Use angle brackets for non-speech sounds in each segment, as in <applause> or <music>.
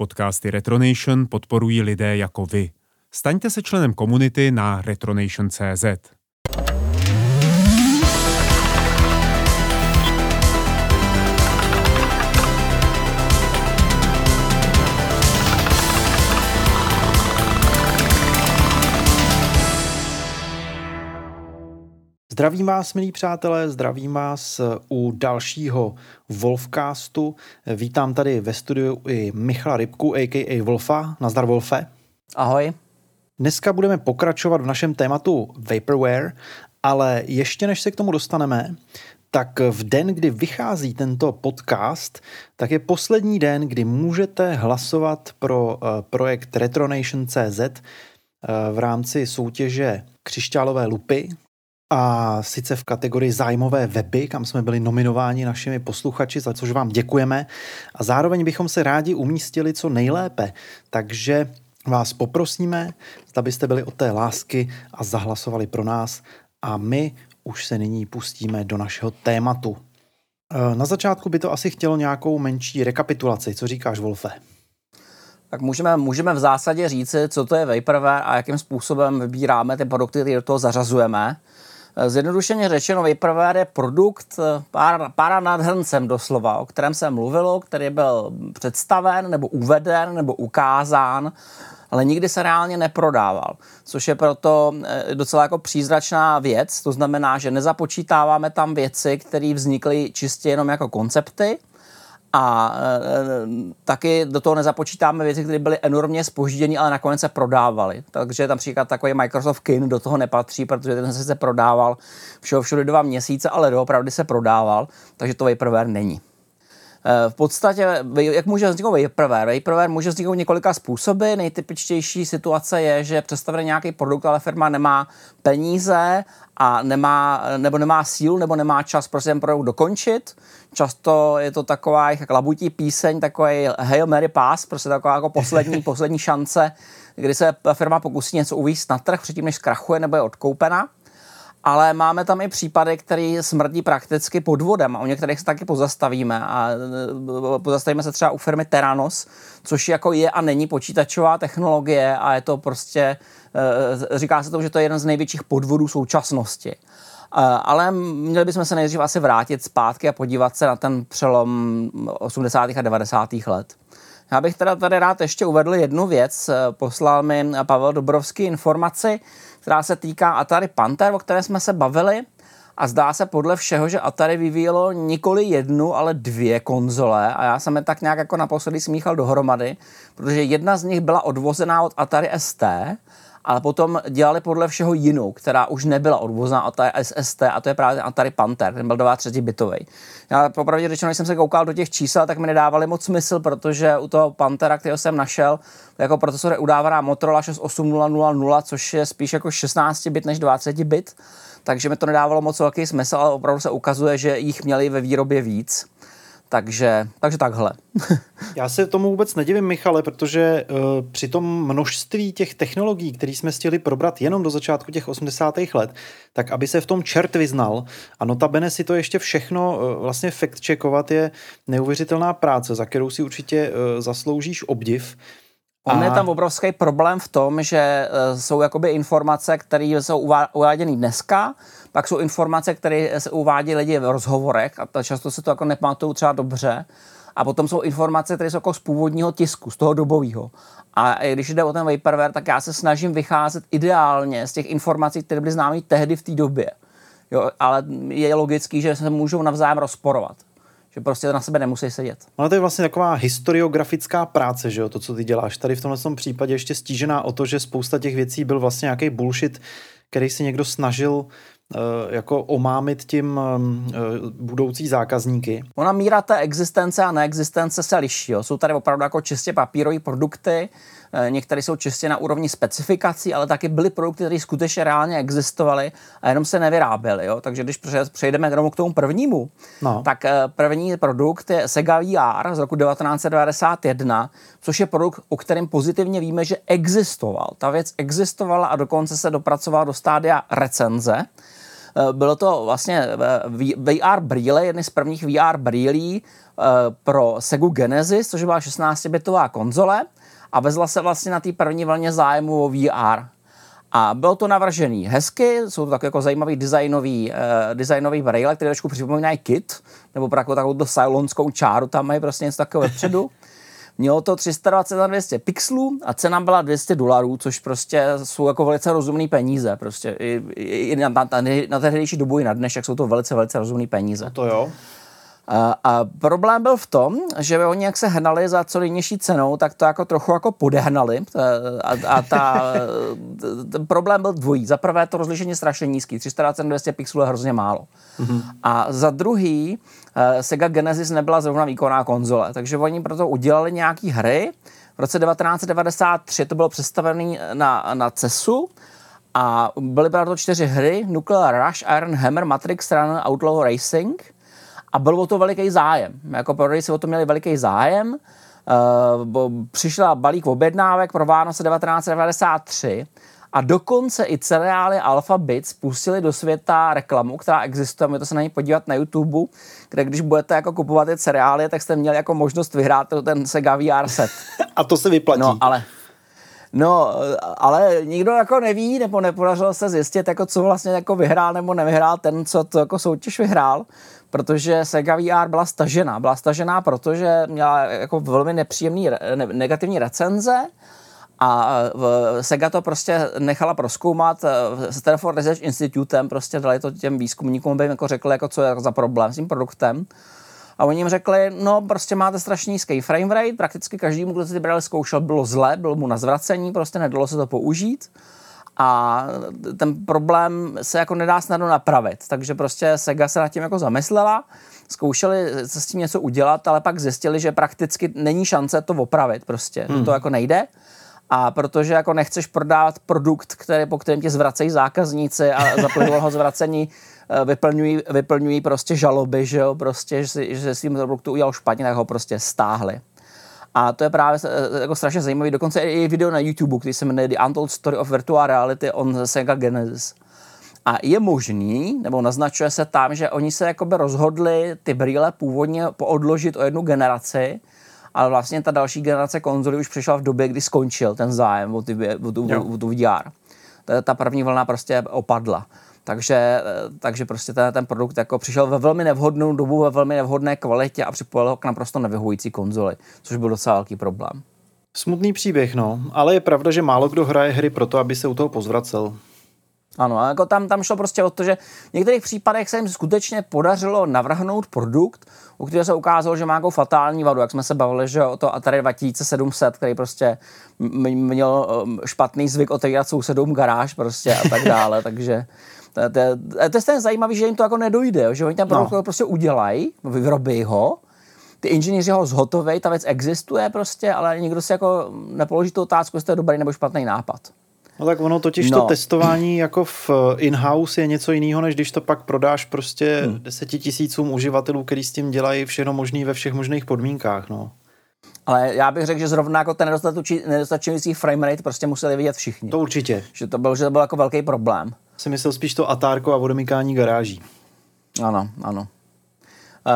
Podcasty Retronation podporují lidé jako vy. Staňte se členem komunity na retronation.cz. Zdravím vás, milí přátelé, zdravím vás u dalšího Wolfcastu. Vítám tady ve studiu i Michala Rybku, a.k.a. Wolfa. Nazdar, Wolfe. Ahoj. Dneska budeme pokračovat v našem tématu Vaporware, ale ještě než se k tomu dostaneme, tak v den, kdy vychází tento podcast, tak je poslední den, kdy můžete hlasovat pro eh, projekt Retronation.cz eh, v rámci soutěže Křišťálové lupy, a sice v kategorii zájmové weby, kam jsme byli nominováni našimi posluchači, za což vám děkujeme a zároveň bychom se rádi umístili co nejlépe, takže vás poprosíme, zda byste byli od té lásky a zahlasovali pro nás a my už se nyní pustíme do našeho tématu. E, na začátku by to asi chtělo nějakou menší rekapitulaci. Co říkáš, Wolfe? Tak můžeme, můžeme v zásadě říci, co to je Vaporware a jakým způsobem vybíráme ty produkty, které do toho zařazujeme. Zjednodušeně řečeno, je produkt eh, pár, pára nadhrncem doslova, o kterém se mluvilo, který byl představen nebo uveden nebo ukázán, ale nikdy se reálně neprodával, což je proto eh, docela jako přízračná věc, to znamená, že nezapočítáváme tam věci, které vznikly čistě jenom jako koncepty, a e, taky do toho nezapočítáme věci, které byly enormně spožděny, ale nakonec se prodávaly. Takže například takový Microsoft Kin do toho nepatří, protože ten se prodával všeho všude dva měsíce, ale doopravdy se prodával, takže to Vaporware není. V podstatě, jak může vzniknout vaporware? Vaporware může vzniknout několika způsoby. Nejtypičtější situace je, že představený nějaký produkt, ale firma nemá peníze a nemá, nebo nemá sílu, nebo nemá čas prostě ten produkt dokončit. Často je to taková jak labutí píseň, takový Hail Mary Pass, prostě taková jako poslední, <laughs> poslední šance, kdy se firma pokusí něco uvíct na trh předtím, než zkrachuje nebo je odkoupena ale máme tam i případy, které smrdí prakticky podvodem a o některých se taky pozastavíme a e, pozastavíme se třeba u firmy Teranos, což jako je a není počítačová technologie a je to prostě, e, říká se to, že to je jeden z největších podvodů současnosti. E, ale měli bychom se nejdřív asi vrátit zpátky a podívat se na ten přelom 80. a 90. let. Já bych teda tady rád ještě uvedl jednu věc. Poslal mi Pavel Dobrovský informaci, která se týká Atari Panther, o které jsme se bavili. A zdá se podle všeho, že Atari vyvíjelo nikoli jednu, ale dvě konzole a já jsem je tak nějak jako naposledy smíchal dohromady, protože jedna z nich byla odvozená od Atari ST ale potom dělali podle všeho jinou, která už nebyla odvozná od SST a to je právě Atari Panther, ten byl 23 bitový. Já popravdě řečeno, když jsem se koukal do těch čísel, tak mi nedávali moc smysl, protože u toho Panthera, kterého jsem našel, jako procesor je udávaná Motorola 68000, což je spíš jako 16 bit než 20 bit, takže mi to nedávalo moc velký smysl, ale opravdu se ukazuje, že jich měli ve výrobě víc. Takže, takže takhle. <laughs> Já se tomu vůbec nedivím, Michale, protože uh, při tom množství těch technologií, které jsme chtěli probrat jenom do začátku těch 80. let, tak aby se v tom čert vyznal a notabene si to ještě všechno uh, vlastně fact-checkovat je neuvěřitelná práce, za kterou si určitě uh, zasloužíš obdiv. A... je tam obrovský problém v tom, že uh, jsou jakoby informace, které jsou uváděny dneska, pak jsou informace, které se uvádí lidi v rozhovorech a často se to jako nepamatují třeba dobře. A potom jsou informace, které jsou jako z původního tisku, z toho dobového. A když jde o ten vaporware, tak já se snažím vycházet ideálně z těch informací, které byly známé tehdy v té době. Jo, ale je logický, že se můžou navzájem rozporovat že prostě na sebe nemusí sedět. Ale to je vlastně taková historiografická práce, že jo, to, co ty děláš. Tady v tomhle případě ještě stížená o to, že spousta těch věcí byl vlastně nějaký bullshit, který si někdo snažil Eh, jako omámit tím eh, budoucí zákazníky. Ona míra té existence a neexistence se liší. Jo. Jsou tady opravdu jako čistě papírové produkty, některé jsou čistě na úrovni specifikací, ale taky byly produkty, které skutečně reálně existovaly a jenom se nevyráběly. Jo? Takže když přejdeme k tomu prvnímu, no. tak eh, první produkt je Sega VR z roku 1991, což je produkt, o kterém pozitivně víme, že existoval. Ta věc existovala a dokonce se dopracovala do stádia recenze. Bylo to vlastně VR brýle, jedny z prvních VR brýlí pro Sega Genesis, což byla 16-bitová konzole a vezla se vlastně na té první vlně zájmu o VR. A bylo to navržený hezky, jsou to tak jako zajímavý designový, uh, designový brýle, které trošku připomínají kit, nebo jako takovou silonskou čáru, tam mají prostě něco takového vepředu. <laughs> Mělo to 320 na 200 pixelů a cena byla 200 dolarů, což prostě jsou jako velice rozumné peníze. Prostě i, i na, na, na, na tehdejší dobu i na dnešek jsou to velice, velice rozumné peníze. No to jo. A, a problém byl v tom, že oni jak se hnali za co nejnižší cenou, tak to jako trochu jako podehnali a, a ta, ten <laughs> problém byl dvojí. Za prvé to rozlišení strašně nízký, 320-200 pixelů je hrozně málo. Mm-hmm. A za druhý uh, Sega Genesis nebyla zrovna výkonná konzole, takže oni proto udělali nějaký hry. V roce 1993 to bylo představené na, na CESu a byly to čtyři hry, Nuclear Rush, Iron Hammer, Matrix Run, Outlaw Racing – a byl o to veliký zájem. Jako prodejci o to měli veliký zájem. Uh, přišla balík objednávek pro Vánoce 1993 a dokonce i cereály Alphabet spustili do světa reklamu, která existuje, můžete se na ní podívat na YouTube, kde když budete jako kupovat ty cereály, tak jste měli jako možnost vyhrát ten Sega VR set. <laughs> A to se vyplatí. No, ale No, ale nikdo jako neví, nebo nepodařilo se zjistit, jako co vlastně jako vyhrál nebo nevyhrál ten, co to jako soutěž vyhrál protože Sega VR byla stažená. Byla stažená, protože měla jako velmi nepříjemný, ne, negativní recenze a Sega to prostě nechala proskoumat s Stanford Research Institutem, prostě dali to těm výzkumníkům, aby jim jako řekli, jako co je za problém s tím produktem. A oni jim řekli, no prostě máte strašně nízký frame rate, prakticky každému, kdo si ty brali zkoušel, bylo zle, bylo mu na zvracení, prostě nedalo se to použít a ten problém se jako nedá snadno napravit. Takže prostě Sega se nad tím jako zamyslela, zkoušeli se s tím něco udělat, ale pak zjistili, že prakticky není šance to opravit prostě. Hmm. To jako nejde. A protože jako nechceš prodávat produkt, který, po kterém tě zvracejí zákazníci a za ho zvracení <laughs> vyplňují, vyplňují prostě žaloby, že jo, prostě, že si, že si tím produktu udělal špatně, tak ho prostě stáhli. A to je právě eh, jako strašně zajímavý. Dokonce i video na YouTube, který se jmenuje The Untold Story of Virtual Reality on Sega Genesis. A je možný, nebo naznačuje se tam, že oni se jakoby rozhodli ty brýle původně poodložit o jednu generaci, ale vlastně ta další generace konzolí už přišla v době, kdy skončil ten zájem o, ty, o, tu, o tu VR. Ta, ta první vlna prostě opadla. Takže, eh, takže prostě ten, ten produkt jako přišel ve velmi nevhodnou dobu, ve velmi nevhodné kvalitě a připojil ho k naprosto nevyhovující konzoli, což byl docela velký problém. Smutný příběh, no. Ale je pravda, že málo kdo hraje hry proto, aby se u toho pozvracel. Ano, jako tam, tam šlo prostě o to, že v některých případech se jim skutečně podařilo navrhnout produkt, u kterého se ukázalo, že má jako fatální vadu, jak jsme se bavili, že o to Atari 2700, který prostě měl um, špatný zvyk otevírat sousedům garáž prostě a tak dále, <laughs> takže to, to, to, to je stejně zajímavé, že jim to jako nedojde, že oni ten produkt no. prostě udělají, vyrobí ho, ty inženýři ho zhotoví, ta věc existuje prostě, ale nikdo si jako nepoloží tu otázku, jestli to je dobrý nebo špatný nápad. No tak ono totiž no. to testování <clears throat> jako v eh, in-house je něco jiného, než když to pak prodáš prostě hmm. deseti tisícům uživatelů, který s tím dělají všechno možný ve všech možných podmínkách, no. Ale já bych řekl, že zrovna jako ten nedostačující framerate prostě museli vidět všichni. To určitě. Že to byl, že to byl jako velký problém. Jsem myslel spíš to atárko a odemykání garáží. Ano, ano.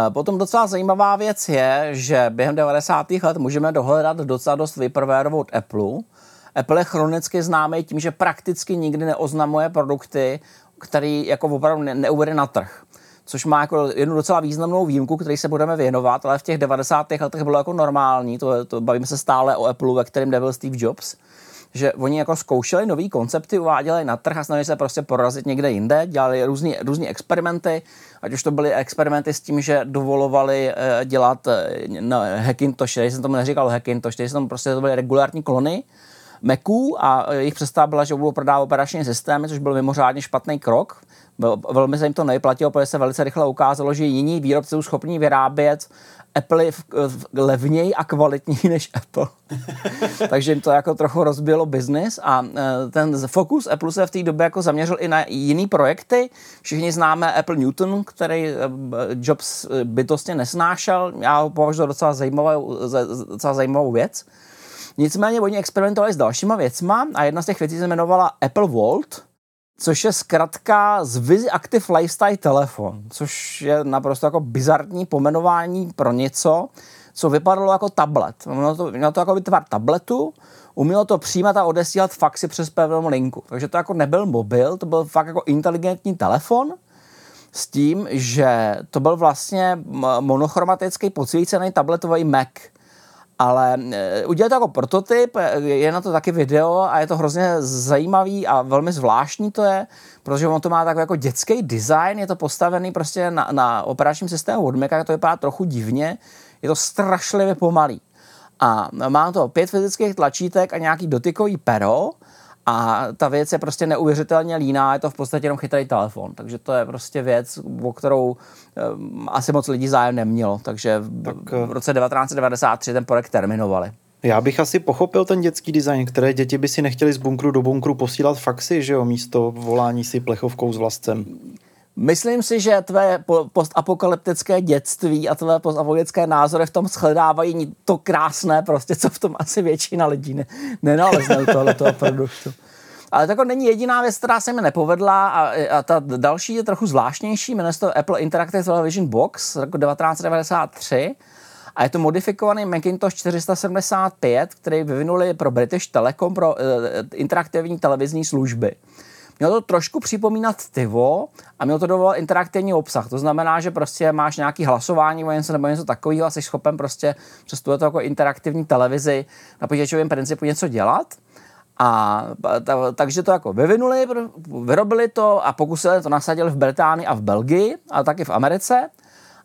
E, potom docela zajímavá věc je, že během 90. let můžeme dohledat docela dost vyprvérovou od Apple. Apple je chronicky známý tím, že prakticky nikdy neoznamuje produkty, který jako opravdu ne- neuvede na trh což má jako jednu docela významnou výjimku, který se budeme věnovat, ale v těch 90. letech bylo jako normální, to, to bavíme se stále o Apple, ve kterém nebyl Steve Jobs, že oni jako zkoušeli nové koncepty, uváděli na trh a snažili se prostě porazit někde jinde, dělali různé různý experimenty, ať už to byly experimenty s tím, že dovolovali uh, dělat no, Hackintosh, když jsem tomu neříkal Hackintosh, když jsem prostě to byly regulární klony, Maců a jejich představa byla, že budou prodávat operační systémy, což byl mimořádně špatný krok. Velmi se jim to nevyplatilo, protože se velice rychle ukázalo, že jiní výrobci jsou schopni vyrábět Apple v, v, levněji a kvalitněji než Apple. <laughs> Takže jim to jako trochu rozbilo biznis a e, ten fokus Apple se v té době jako zaměřil i na jiné projekty. Všichni známe Apple Newton, který e, Jobs e, bytostně nesnášel. Já ho považuji docela zajímavou, docela zajímavou věc. Nicméně oni experimentovali s dalšíma věcma a jedna z těch věcí se jmenovala Apple Vault, což je zkrátka Zwiz Active Lifestyle telefon, což je naprosto jako bizarní pomenování pro něco, co vypadalo jako tablet. Mělo to, mělo to jako tvar tabletu, umělo to přijímat a odesílat faxy přes pevnou linku. Takže to jako nebyl mobil, to byl fakt jako inteligentní telefon, s tím, že to byl vlastně monochromatický podsvícený tabletový Mac. Ale e, udělat to jako prototyp, e, je na to taky video a je to hrozně zajímavý a velmi zvláštní to je, protože on to má takový jako dětský design, je to postavený prostě na, na operačním systému od Maca, to vypadá trochu divně, je to strašlivě pomalý. A má to pět fyzických tlačítek a nějaký dotykový pero, a ta věc je prostě neuvěřitelně líná, je to v podstatě jenom chytrý telefon. Takže to je prostě věc, o kterou um, asi moc lidí zájem nemělo. Takže tak, v eh, roce 1993 ten projekt terminovali. Já bych asi pochopil ten dětský design, které děti by si nechtěli z bunkru do bunkru posílat faxy, že jo, místo volání si plechovkou s vlastcem. Myslím si, že tvé postapokalyptické dětství a tvé postapokalyptické názory v tom shledávají to krásné, prostě, co v tom asi většina lidí ne, nenalezne u tohle toho produktu. Ale to není jediná věc, která se mi nepovedla a, a ta další je trochu zvláštnější, jmenuje se to Apple Interactive Television Box z roku 1993 a je to modifikovaný Macintosh 475, který vyvinuli pro British Telecom pro uh, interaktivní televizní služby. Mělo to trošku připomínat Tivo a mělo to dovolat interaktivní obsah. To znamená, že prostě máš nějaký hlasování o něco nebo něco takového a jsi schopen prostě přes tu jako interaktivní televizi na počítačovém principu něco dělat. A ta, takže to jako vyvinuli, vyrobili to a pokusili to nasadili v Británii a v Belgii, ale taky v Americe.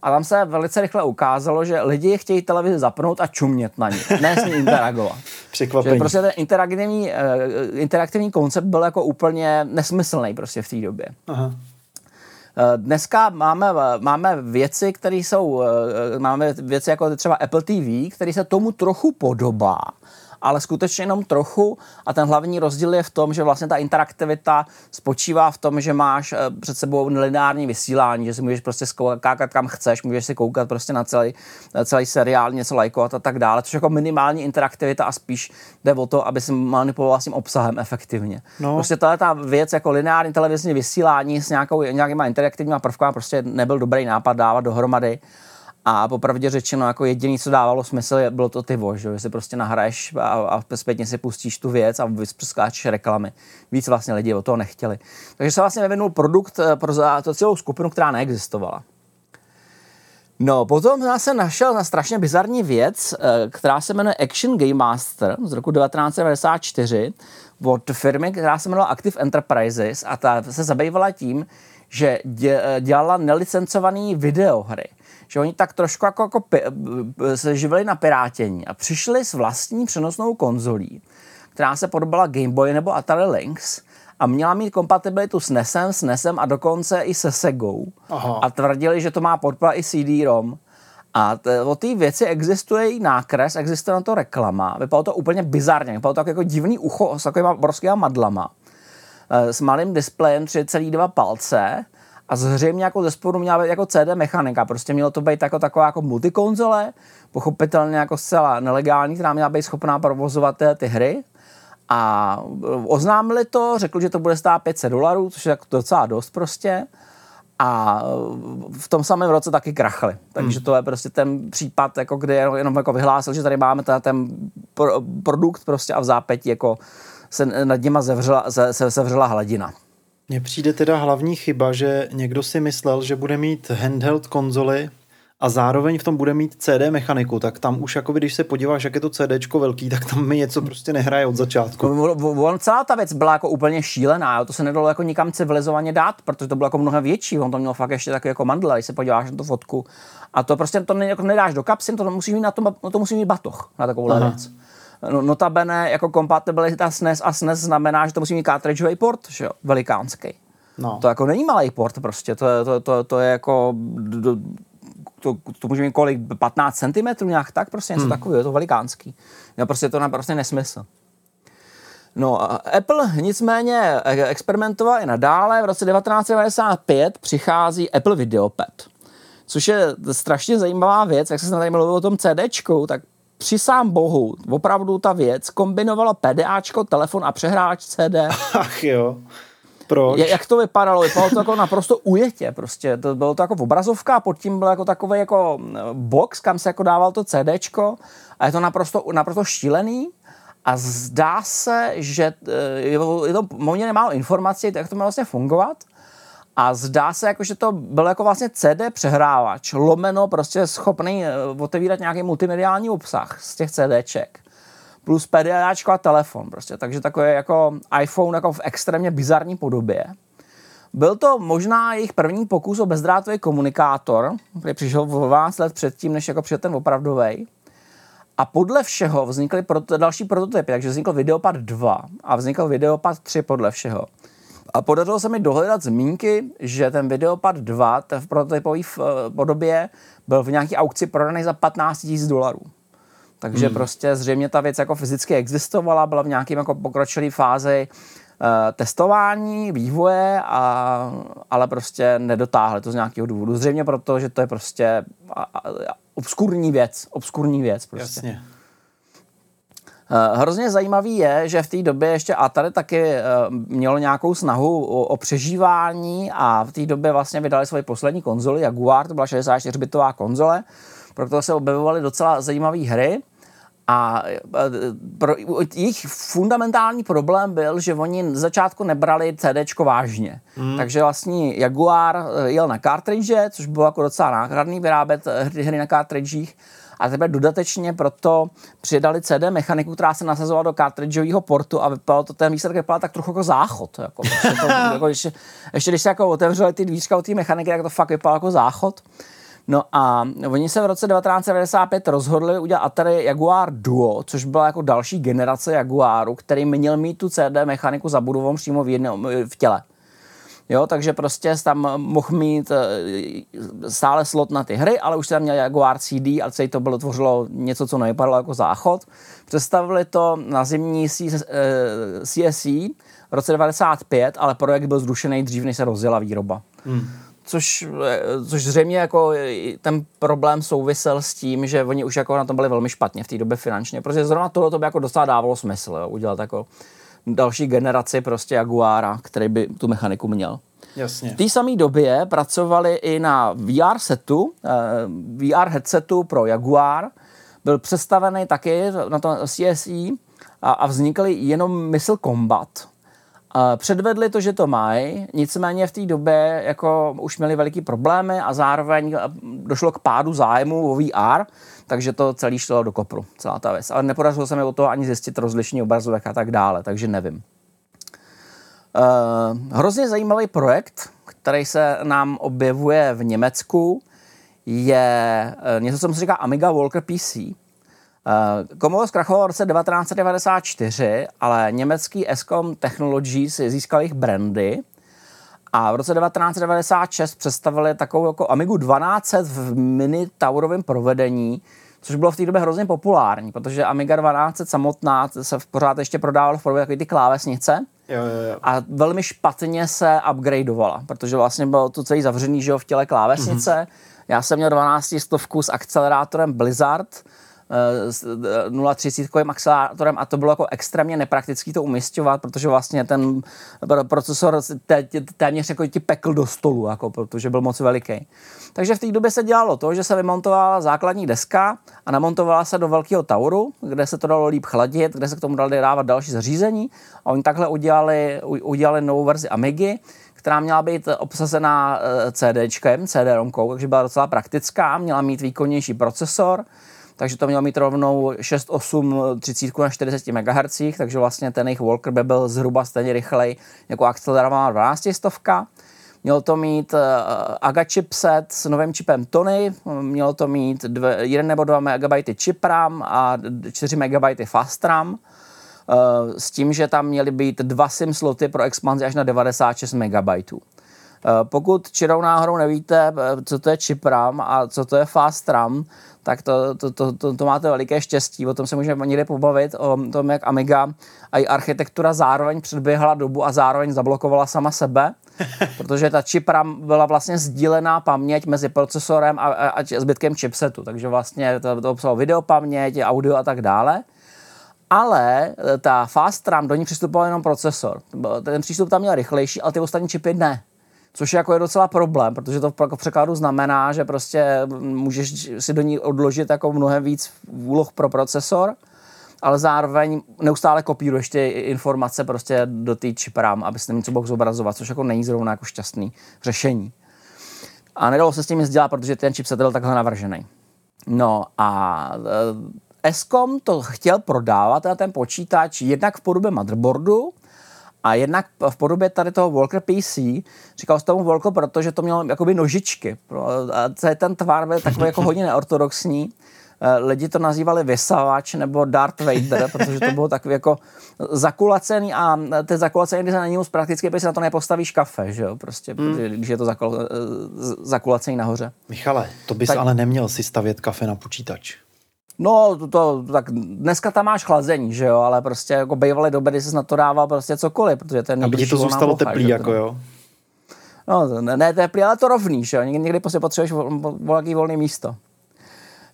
A tam se velice rychle ukázalo, že lidi chtějí televizi zapnout a čumět na ní, ne s ní interagovat. <laughs> Překvapení. Že prostě ten interaktivní, uh, interaktivní koncept byl jako úplně nesmyslný prostě v té době. Aha. Eh, dneska máme, máme věci, které jsou, eh, máme věci jako třeba Apple TV, které se tomu trochu podobá, ale skutečně jenom trochu a ten hlavní rozdíl je v tom, že vlastně ta interaktivita spočívá v tom, že máš eh, před sebou lineární vysílání, že si můžeš prostě skákat kam chceš, můžeš si koukat prostě na celý, celý seriál, něco lajkovat a tak dále, což jako minimální interaktivita a spíš jde o to, aby si manipuloval s tím obsahem efektivně. No. Prostě tahle ta věc jako lineární televizní vysílání s nějakou, nějakýma interaktivníma prvkama prostě nebyl dobrý nápad dávat dohromady. A popravdě řečeno, jako jediný, co dávalo smysl, bylo to ty že si prostě nahraješ a, a zpětně si pustíš tu věc a vyskáčeš reklamy. Víc vlastně lidi o toho nechtěli. Takže se vlastně vyvinul produkt eh, pro to celou skupinu, která neexistovala. No, potom se našel na strašně bizarní věc, eh, která se jmenuje Action Game Master z roku 1994 od firmy, která se jmenovala Active Enterprises a ta se zabývala tím, že dělala nelicencované videohry že oni tak trošku jako, jako pi, se živili na pirátění a přišli s vlastní přenosnou konzolí, která se podobala Game Boy nebo Atari Lynx a měla mít kompatibilitu s NESem, s NESem a dokonce i se Segou. Aha. A tvrdili, že to má podpora i CD-ROM. A t- o té věci existuje i nákres, existuje na to reklama. Vypadalo to úplně bizarně, vypadalo to jako divný ucho s takovými obrovskými madlama. E, s malým displejem 3,2 palce a zřejmě jako ze spodu měla být jako CD mechanika, prostě mělo to být jako taková jako multikonzole, pochopitelně jako zcela nelegální, která měla být schopná provozovat ty, ty hry. A oznámili to, řekli, že to bude stát 500 dolarů, což je jako docela dost prostě. A v tom samém roce taky krachli. Takže hmm. to je prostě ten případ, jako kde jenom jako vyhlásil, že tady máme ten pro, produkt prostě a v zápětí jako se nad něma zevřela, se, se, sevřela hladina. Mně přijde teda hlavní chyba, že někdo si myslel, že bude mít handheld konzoli a zároveň v tom bude mít CD mechaniku, tak tam už jako když se podíváš, jak je to CD velký, tak tam mi něco prostě nehraje od začátku. On, celá ta věc byla jako úplně šílená, jo? to se nedalo jako nikam civilizovaně dát, protože to bylo jako mnohem větší, on to měl fakt ještě takový jako mandle, když se podíváš na tu fotku. A to prostě to ne, jako nedáš do kapsy, to musí mít na to, to musí mít batoh na takovou věc. No, notabene jako kompatibilita SNES a SNES znamená, že to musí mít cartridgeový port, že jo, velikánský. No. To jako není malý port prostě, to, je, to, to, to je jako, to, to může mít kolik, 15 cm nějak tak, prostě něco hmm. takového, je to velikánský. No prostě to naprosto nesmysl. No, Apple nicméně experimentoval i nadále. V roce 1995 přichází Apple Videopad, což je strašně zajímavá věc, jak se tady mluvil o tom CDčku, tak při sám bohu, opravdu ta věc kombinovala PDAčko, telefon a přehráč CD. <laughs> Ach jo. Proč? Jak to vypadalo? Vypadalo to jako naprosto ujetě. Prostě. To bylo to jako obrazovka, pod tím byl jako takový jako box, kam se jako dával to CDčko a je to naprosto, naprosto šílený. A zdá se, že je to poměrně málo informací, jak to má vlastně fungovat. A zdá se, jako, že to byl jako vlastně CD přehrávač, lomeno prostě schopný eh, otevírat nějaký multimediální obsah z těch CDček. Plus PDAčko a telefon prostě. Takže takový jako iPhone jako v extrémně bizarní podobě. Byl to možná jejich první pokus o bezdrátový komunikátor, který přišel v 12 let předtím, než jako přišel ten opravdový. A podle všeho vznikly proto, další prototypy, takže vznikl Videopad 2 a vznikl Videopad 3 podle všeho. A podařilo se mi dohledat zmínky, že ten Videopad 2 ten v prototypové eh, podobě byl v nějaký aukci prodaný za 15 000 dolarů. Takže hmm. prostě zřejmě ta věc jako fyzicky existovala, byla v nějakém jako pokročilé fázi uh, testování, vývoje, a, ale prostě nedotáhli to z nějakého důvodu. Zřejmě proto, že to je prostě obskurní věc. Obskurní věc prostě. Jasně. Eh, hrozně zajímavý je, že v té době ještě Atari taky eh, mělo nějakou snahu o, o přežívání a v té době vlastně vydali svoji poslední konzoli Jaguar, to byla 64-bitová konzole, proto se objevovaly docela zajímavé hry. A eh, pro, jejich fundamentální problém byl, že oni z začátku nebrali CD vážně. Hmm. Takže vlastně Jaguar jel na cartridge, což bylo jako docela nákladný vyrábět hry na cartridgech a teprve dodatečně proto přidali CD mechaniku, která se nasazovala do cartridgeového portu a vypadalo to, ten výsledek vypadal tak trochu jako záchod. Jako, to, <laughs> jako, ještě, ještě, když se jako otevřeli ty dvířka od té mechaniky, tak to fakt vypadalo jako záchod. No a oni se v roce 1995 rozhodli udělat Atari Jaguar Duo, což byla jako další generace Jaguaru, který měl mít tu CD mechaniku zabudovanou přímo v, jednom, v těle. Jo, takže prostě tam mohl mít eh, stále slot na ty hry, ale už tam měl Jaguar CD a celý to bylo tvořilo něco, co nevypadalo jako záchod. Představili to na zimní CSE eh, v roce 95, ale projekt byl zrušený dřív, než se rozjela výroba. Hmm. Což, eh, což zřejmě jako ten problém souvisel s tím, že oni už jako na tom byli velmi špatně v té době finančně, protože zrovna tohle to by jako docela dávalo smysl, jo, udělat jako další generaci prostě Jaguara, který by tu mechaniku měl. Jasně. V té samé době pracovali i na VR setu, eh, VR headsetu pro Jaguar. Byl představený taky na to CSI a, a vznikly jenom Missile Combat. Předvedli to, že to mají, nicméně v té době jako už měli veliký problémy a zároveň eh, došlo k pádu zájmu o VR, takže to celý šlo do kopru, celá ta věc. Ale nepodařilo se mi o toho ani zjistit rozlišení obrazovek a tak dále, takže nevím. Uh, hrozně zajímavý projekt, který se nám objevuje v Německu, je uh, něco, co se říká Amiga Walker PC. Uh, Commodore zkrachoval v roce 1994, ale německý Escom Technologies získal jejich brandy a v roce 1996 představili takovou jako Amigu 1200 v mini taurovém provedení, což bylo v té době hrozně populární, protože Amiga 1200 samotná se pořád ještě prodávala v podobě takové ty klávesnice. Jo, jo, jo. A velmi špatně se upgradeovala, protože vlastně bylo to celý zavřený že jo, v těle klávesnice. Mm-hmm. Já jsem měl 12 stovku s akcelerátorem Blizzard, 0,30 eh, akcelerátorem a to bylo jako extrémně nepraktický to umistovat, protože vlastně ten procesor téměř jako ti pekl do stolu, jako, protože byl moc veliký. Takže v té době se dělalo to, že se vymontovala základní deska a namontovala se do velkého tauru, kde se to dalo líp chladit, kde se k tomu dali dávat další zařízení a oni takhle udělali, udělali novou verzi Amigy, která měla být obsazená eh, CDčkem, CD-romkou, takže byla docela praktická, měla mít výkonnější procesor, takže to mělo mít rovnou 6, 8, 30 na 40 MHz, takže vlastně ten jejich Walker by byl zhruba stejně rychlej jako akcelerovaná 12 stovka. Mělo to mít uh, AGA chipset s novým čipem Tony, mělo to mít 1 nebo 2 MB chip RAM a 4 MB fast RAM. Uh, s tím, že tam měly být dva SIM sloty pro expanzi až na 96 MB. Pokud čirou náhodou nevíte, co to je chip RAM a co to je fast RAM, tak to, to, to, to, to máte veliké štěstí. O tom se můžeme někde pobavit, o tom, jak Amiga a i architektura zároveň předběhla dobu a zároveň zablokovala sama sebe, <laughs> protože ta chip RAM byla vlastně sdílená paměť mezi procesorem a, a, a zbytkem chipsetu, takže vlastně to, to obsahalo videopaměť, audio a tak dále. ale eh, ta Fast RAM, do ní přistupoval jenom procesor. Ten přístup tam měl rychlejší, ale ty ostatní čipy ne. Což jako je docela problém, protože to v překladu znamená, že prostě můžeš si do ní odložit jako mnohem víc úloh pro procesor, ale zároveň neustále kopíruješ ty informace prostě do té chip RAM, aby si něco mohl zobrazovat, což jako není zrovna jako šťastný řešení. A nedalo se s tím nic dělat, protože ten chipset byl takhle navržený. No a e, Escom to chtěl prodávat, teda ten počítač, jednak v podobě motherboardu, a jednak v podobě tady toho Walker PC, říkal se tomu Walker, protože to mělo jakoby nožičky. A ten tvar byl takový jako hodně neortodoxní. Eh, lidi to nazývali vysavač nebo Darth Vader, <laughs> protože to bylo takový jako zakulacený a ty zakulacený, když se na něj moc prakticky, protože se na to nepostavíš kafe, že jo, prostě, hmm. když je to zakul, eh, zakulacený nahoře. Michale, to bys tak, ale neměl si stavět kafe na počítač. No, to, to, tak dneska tam máš chlazení, že jo, ale prostě jako bývaly doby, kdy jsi na to dával prostě cokoliv, protože ten Aby ti to zůstalo mocha, teplý, jako jo. No, ne, ne teplý, ale to rovný, že jo, někdy, někdy prostě potřebuješ volný volné místo.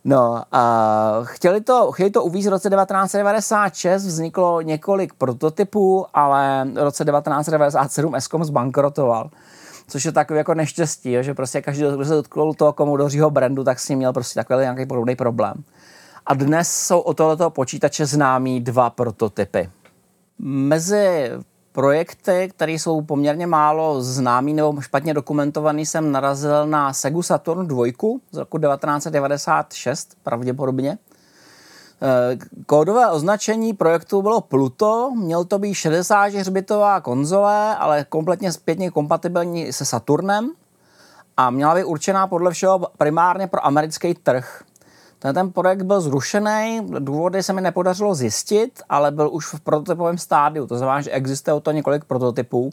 No a chtěli to, chtěli to uvíct v roce 1996, vzniklo několik prototypů, ale v roce 1997 Eskom zbankrotoval. Což je takový jako neštěstí, že prostě každý, kdo se dotkl toho komodořího brandu, tak si měl prostě takový nějaký podobný problém. A dnes jsou o tohoto počítače známí dva prototypy. Mezi projekty, které jsou poměrně málo známý nebo špatně dokumentovaný, jsem narazil na Segu Saturn 2 z roku 1996 pravděpodobně. Eh, kódové označení projektu bylo Pluto, měl to být 64-bitová konzole, ale kompletně zpětně kompatibilní se Saturnem a měla být určená podle všeho primárně pro americký trh. Ten, projekt byl zrušený, důvody se mi nepodařilo zjistit, ale byl už v prototypovém stádiu, to znamená, že existuje o to několik prototypů.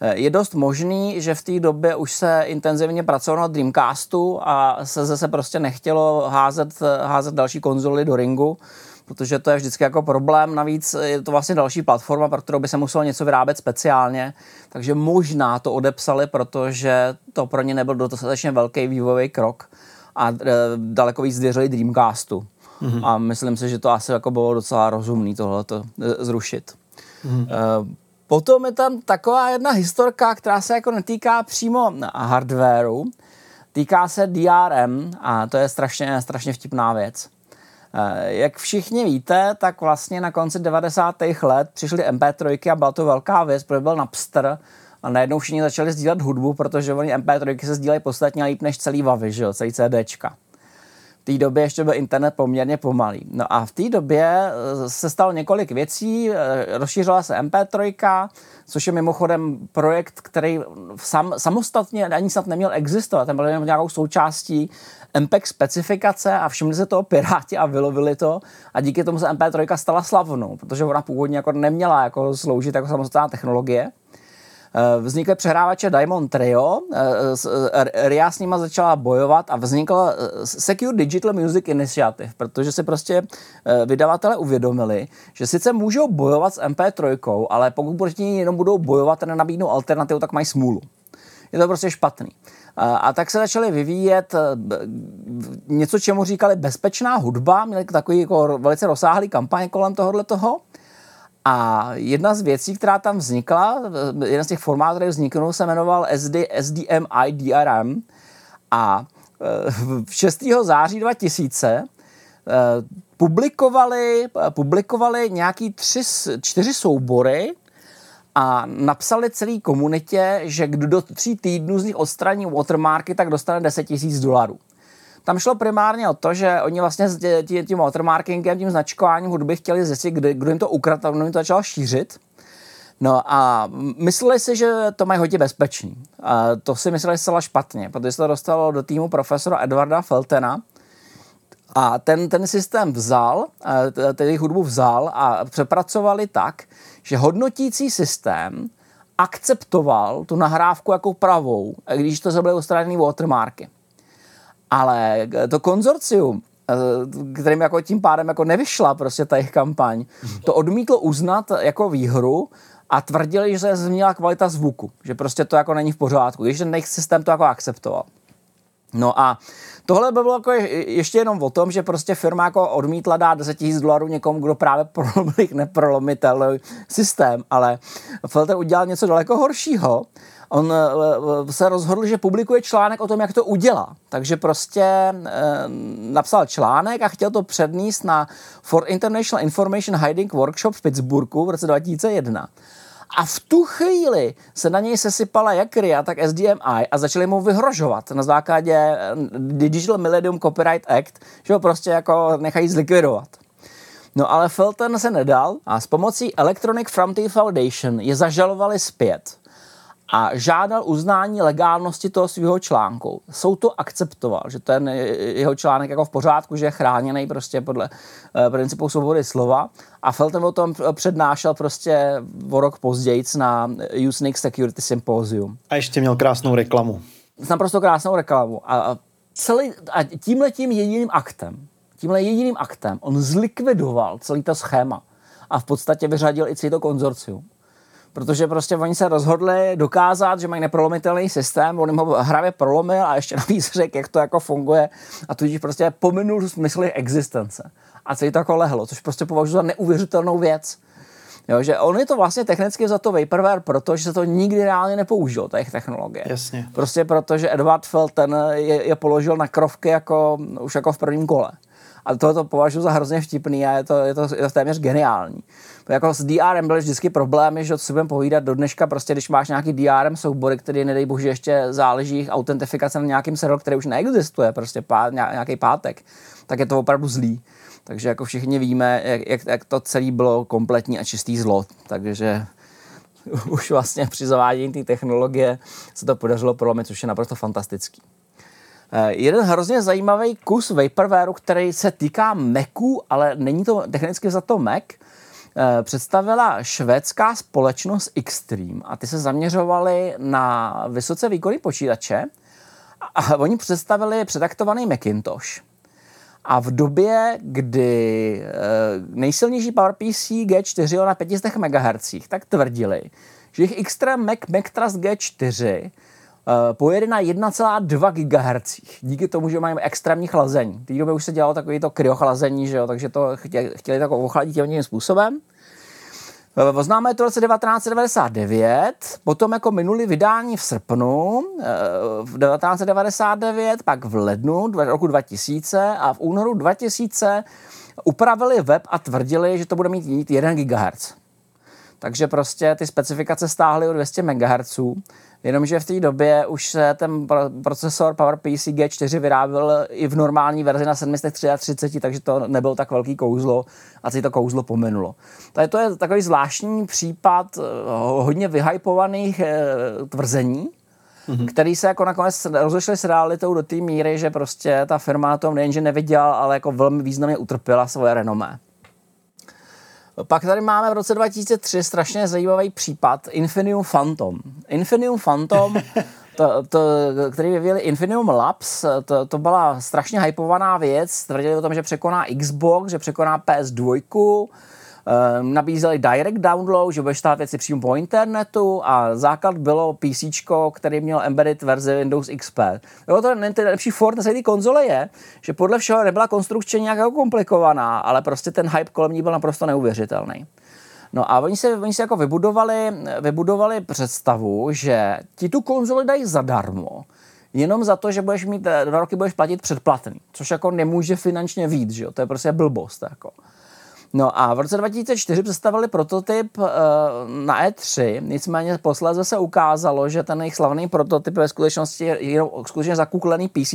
Eh, je dost možný, že v té době už se intenzivně pracovalo na Dreamcastu a se zase prostě nechtělo házet, házet další konzoly do ringu, protože to je vždycky jako problém. Navíc je to vlastně další platforma, pro kterou by se muselo něco vyrábět speciálně, takže možná to odepsali, protože to pro ně nebyl dostatečně velký vývojový krok a e, daleko víc věřili Dreamcastu. Mm-hmm. A myslím si, že to asi jako bylo docela rozumný tohleto e, zrušit. Mm-hmm. Potom je tam taková jedna historka, která se jako netýká přímo hardwareu, týká se DRM a to je strašně, strašně vtipná věc. Jak všichni víte, tak vlastně na konci 90. let přišly MP3 a byla to velká věc, protože byl Napster, a najednou všichni začali sdílet hudbu, protože oni MP3 se sdílejí podstatně líp než celý Vavy, že jo, celý CDčka. V té době ještě byl internet poměrně pomalý. No a v té době eh, se stalo několik věcí, eh, rozšířila se MP3, což je mimochodem projekt, který sam, samostatně ani snad neměl existovat, ten byl jenom nějakou součástí MPEG specifikace a všimli se toho Piráti a vylovili to a díky tomu se MP3 stala slavnou, protože ona původně jako neměla jako sloužit jako samostatná technologie. Eh, vznikly přehrávače Diamond Trio, eh, eh, RIA s nima začala bojovat a vznikla Secure Digital Music Initiative, protože si prostě vydavatele uvědomili, že sice můžou bojovat s MP3, ale pokud proti ní jenom budou bojovat a nenabídnou alternativu, tak mají smůlu. Je to prostě špatný. A tak se začaly vyvíjet něco, čemu říkali bezpečná hudba, měli takový jako velice rozsáhlý kampaň kolem tohohle toho. A jedna z věcí, která tam vznikla, jeden z těch formátů, který vzniknul, se jmenoval SD, SDMI DRM a 6. E, září 2000 e, publikovali, publikovali nějaký tři, čtyři soubory a napsali celé komunitě, že kdo do tří týdnů z nich odstraní watermarky, tak dostane 10 000 dolarů. Tam šlo primárně o to, že oni vlastně s tím watermarkingem, tím značkováním hudby chtěli zjistit, kdo, kdo jim to ukradl kdo jim to začal šířit. No a mysleli si, že to mají hodně bezpečný. A to si mysleli zcela špatně, protože se to dostalo do týmu profesora Edwarda Feltena, a ten, ten systém vzal, tedy hudbu vzal a přepracovali tak, že hodnotící systém akceptoval tu nahrávku jako pravou, když to byly odstraněny watermarky. Ale to konzorcium, eh, kterým jako tím pádem jako nevyšla prostě ta jejich kampaň, to odmítlo uznat jako výhru a tvrdili, že se změnila kvalita zvuku, že prostě to jako není v pořádku, když ten jejich systém to jako akceptoval. No a tohle by bylo jako ještě jenom o tom, že prostě firma jako odmítla dát 10 000 dolarů někomu, kdo právě <laughs> prolomil neprolomitelný systém, ale Felter udělal něco daleko horšího. On eh, se rozhodl, že publikuje článek o tom, jak to udělá. Takže prostě eh, napsal článek a chtěl to předníst na For International Information Hiding Workshop v Pittsburghu v roce 2001. A v tu chvíli se na něj sesypala jak RIA, tak SDMI a začali mu vyhrožovat na základě eh, Digital Millennium Copyright Act, že ho prostě jako nechají zlikvidovat. No ale Felton se nedal a s pomocí Electronic Frontier Foundation je zažalovali zpět a žádal uznání legálnosti toho svého článku. Soud to akceptoval, že ten jeho článek jako v pořádku, že je chráněný prostě podle uh, principu svobody slova a Felton o tom přednášel prostě o rok později na Usenix Security Symposium. A ještě měl krásnou reklamu. Naprosto krásnou reklamu. A, celý, a tímhletím jediným aktem, tímhle jediným aktem on zlikvidoval celý to schéma a v podstatě vyřadil i celý to konzorcium protože prostě oni se rozhodli dokázat, že mají neprolomitelný systém, on jim ho hravě prolomil a ještě <laughs> navíc řekl, jak to jako funguje a tudíž prostě pominul smysl existence. A celý to jako lehlo, což prostě považuji za neuvěřitelnou věc. Jo, že on je to vlastně technicky za to vaporware, protože se to nikdy reálně nepoužilo, těch technologie. Jasně. Prostě protože Edward Felton je, je položil na krovky jako, už jako v prvním kole. A to považuji za hrozně vtipný a je to, je to, je to téměř geniální jako s DRM byly vždycky problémy, že si budeme povídat do dneška, prostě když máš nějaký DRM soubory, který nedej bože ještě záleží jich autentifikace na nějakým serveru, který už neexistuje, prostě pá, nějaký pátek, tak je to opravdu zlý. Takže jako všichni víme, jak, jak, jak to celé bylo kompletní a čistý zlo. Takže <laughs> už vlastně při zavádění té technologie se to podařilo prolomit, což je naprosto fantastický. Eh, jeden hrozně zajímavý kus vaporwareu, který se týká Macu, ale není to technicky za to Mac, Eh, představila švédská společnost Xtreme a ty se zaměřovali na vysoce výkonný počítače a oni představili přetaktovaný Macintosh. A v době, kdy eh, nejsilnější PowerPC G4 na 500 MHz, tak tvrdili, že jejich Xtreme Mac, Mac Trust G4 eh, pojede na 1,2 GHz. Díky tomu, že mají extrémní chlazení. V té době už se dělalo takový to kryochlazení, že jo, takže to chtěli, chtěli tak ochladit tím způsobem. Oznámili to v roce 1999, potom jako minuli vydání v srpnu eh, v 1999, pak v lednu roku 2000 a v únoru 2000 upravili web a tvrdili, že to bude mít 1 GHz. Takže prostě ty specifikace stáhly o 200 MHz Jenomže v té době už se ten procesor PowerPC G4 vyráběl i v normální verzi na 733, takže to nebyl tak velký kouzlo a si to kouzlo pominulo. Takže to je takový zvláštní případ eh, hodně vyhypovaných eh, tvrzení, mm-hmm. který se jako nakonec rozešli s realitou do té míry, že prostě ta firma tom nejenže neviděla, ale jako velmi významně utrpěla svoje renomé. Pak tady máme v roce 2003 strašně zajímavý případ Infinium Phantom. Infinium Phantom, <laughs> to, to, který vyvíjeli Infinium Labs, to, to byla strašně hypovaná věc. Tvrdili o tom, že překoná Xbox, že překoná PS2, Um, nabízeli direct download, že budeš stát věci přímo po internetu a základ bylo PC, který měl embedded verzi Windows XP. Jo, to ten nejlepší fort na té konzole je, že podle všeho nebyla konstrukce nějak jako komplikovaná, ale prostě ten hype kolem ní byl naprosto neuvěřitelný. No a oni se, oni se jako vybudovali, vybudovali představu, že ti tu konzoli dají zadarmo, jenom za to, že budeš mít, dva roky budeš platit předplatný, což jako nemůže finančně vít, že jo? to je prostě blbost. Jako. No a v roce 2004 představili prototyp uh, na E3, nicméně posléze se ukázalo, že ten jejich slavný prototyp ve skutečnosti je jenom skutečně zakuklený PC.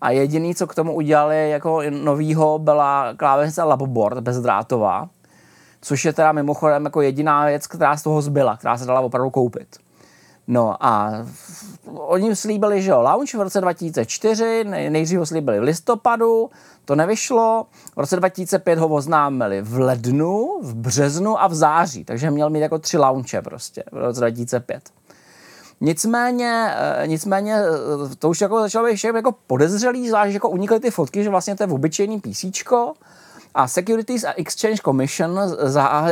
A jediný, co k tomu udělali jako novýho, byla klávesnice Laboboard bezdrátová, což je teda mimochodem jako jediná věc, která z toho zbyla, která se dala opravdu koupit. No a oni slíbili, že jo, launch v roce 2004, nejdřív ho slíbili v listopadu, to nevyšlo. V roce 2005 ho oznámili v lednu, v březnu a v září, takže měl mít jako tři launche prostě v roce 2005. Nicméně, eh, nicméně eh, to už jako začalo být jako podezřelý, zvlášť jako unikly ty fotky, že vlastně to je v obyčejný PC, a Securities a Exchange Commission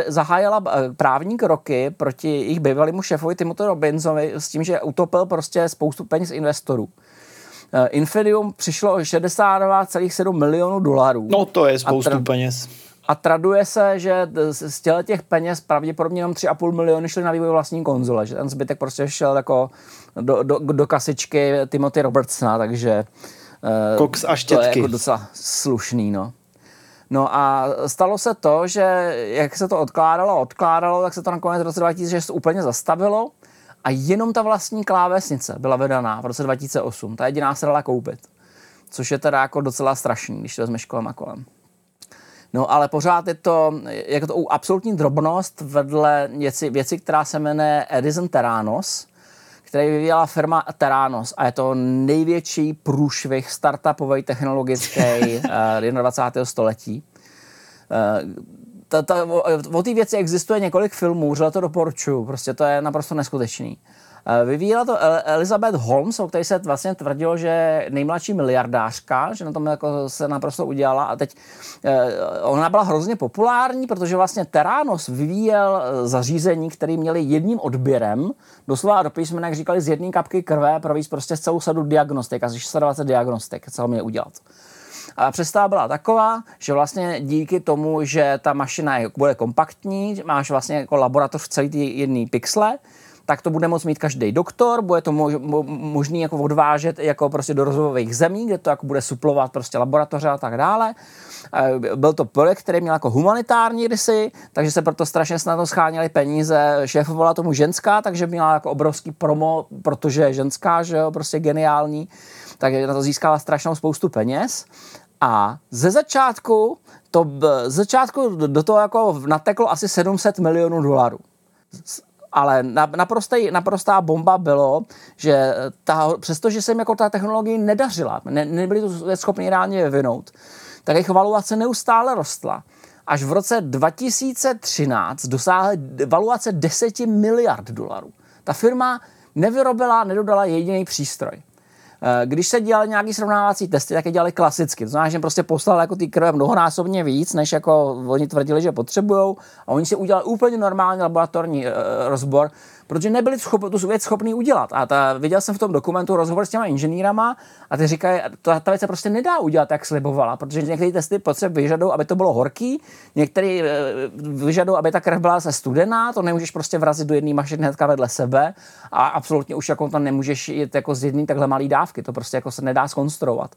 zahájila eh, právní kroky proti jejich bývalému šéfovi Timothy Robinsovi s tím, že utopil prostě spoustu peněz investorů. Eh, Infidium přišlo o 62,7 milionů dolarů. No to je spoustu tra- peněz. A traduje se, že z těch peněz pravděpodobně jenom 3,5 miliony šly na vývoj vlastní konzole, že ten zbytek prostě šel jako do, do, do kasičky Timothy Robertsona, takže Cox a štětky. to je jako docela slušný, no. No a stalo se to, že jak se to odkládalo, odkládalo, tak se to nakonec v roce 2006 úplně zastavilo a jenom ta vlastní klávesnice byla vydaná v roce 2008. Ta jediná se dala koupit. Což je teda jako docela strašný, když to vezmeš kolem a kolem. No ale pořád je to, jako to absolutní drobnost vedle věci, věci, která se jmenuje Edison Terranos, který vyvíjela firma Terranos a je to největší průšvih startupový technologický 21. <laughs> století. Ta, ta, o, o té věci existuje několik filmů, že to doporučuju, prostě to je naprosto neskutečný. Eh, vyvíjela to Elizabeth Holmes, o které se vlastně tvrdilo, že nejmladší miliardářka, že na tom jako se naprosto udělala a teď eh, ona byla hrozně populární, protože vlastně Terános vyvíjel eh, zařízení, které měli jedním odběrem, doslova do písmene, jak říkali, z jedné kapky krve provést prostě celou sadu diagnostik, asi 26 diagnostik, co mě udělat. A představa byla taková, že vlastně díky tomu, že ta mašina je, bude kompaktní, máš vlastně jako laboratoř v celý ty jedný pixle, tak to bude moct mít každý doktor, bude to mo, možný jako odvážet jako prostě do rozvojových zemí, kde to jako bude suplovat prostě laboratoře a tak dále. Byl to projekt, který měl jako humanitární rysy, takže se proto strašně snadno scháněly peníze. Šéfovala tomu ženská, takže měla jako obrovský promo, protože ženská, že jo, prostě geniální. Takže na to získala strašnou spoustu peněz. A ze začátku to ze začátku do toho jako nateklo asi 700 milionů dolarů ale naprostý, naprostá bomba bylo, že ta, přestože se jim jako ta technologie nedařila, ne, nebyli to schopni reálně vyvinout, tak jejich valuace neustále rostla. Až v roce 2013 dosáhly valuace 10 miliard dolarů. Ta firma nevyrobila, nedodala jediný přístroj. Eh, když se dělali nějaký srovnávací testy, tak je dělali klasicky. To znamená, že prostě poslali jako ty krve mnohonásobně víc, než jako oni tvrdili, že potřebují. A oni si udělali úplně normální laboratorní uh, rozbor, protože nebyli schop, tu věc schopni udělat. A ta, viděl jsem v tom dokumentu rozhovor s těma inženýrama a ty říkají, ta, ta věc se prostě nedá udělat, jak slibovala, protože některé testy potřeby vyžadují, aby to bylo horký, některé uh, vyžadují, aby ta krev byla se studená, to nemůžeš prostě vrazit do jedné mašiny hnedka vedle sebe a absolutně už jako to nemůžeš jít jako z jedné takhle malý dávky, to prostě jako se nedá skonstruovat.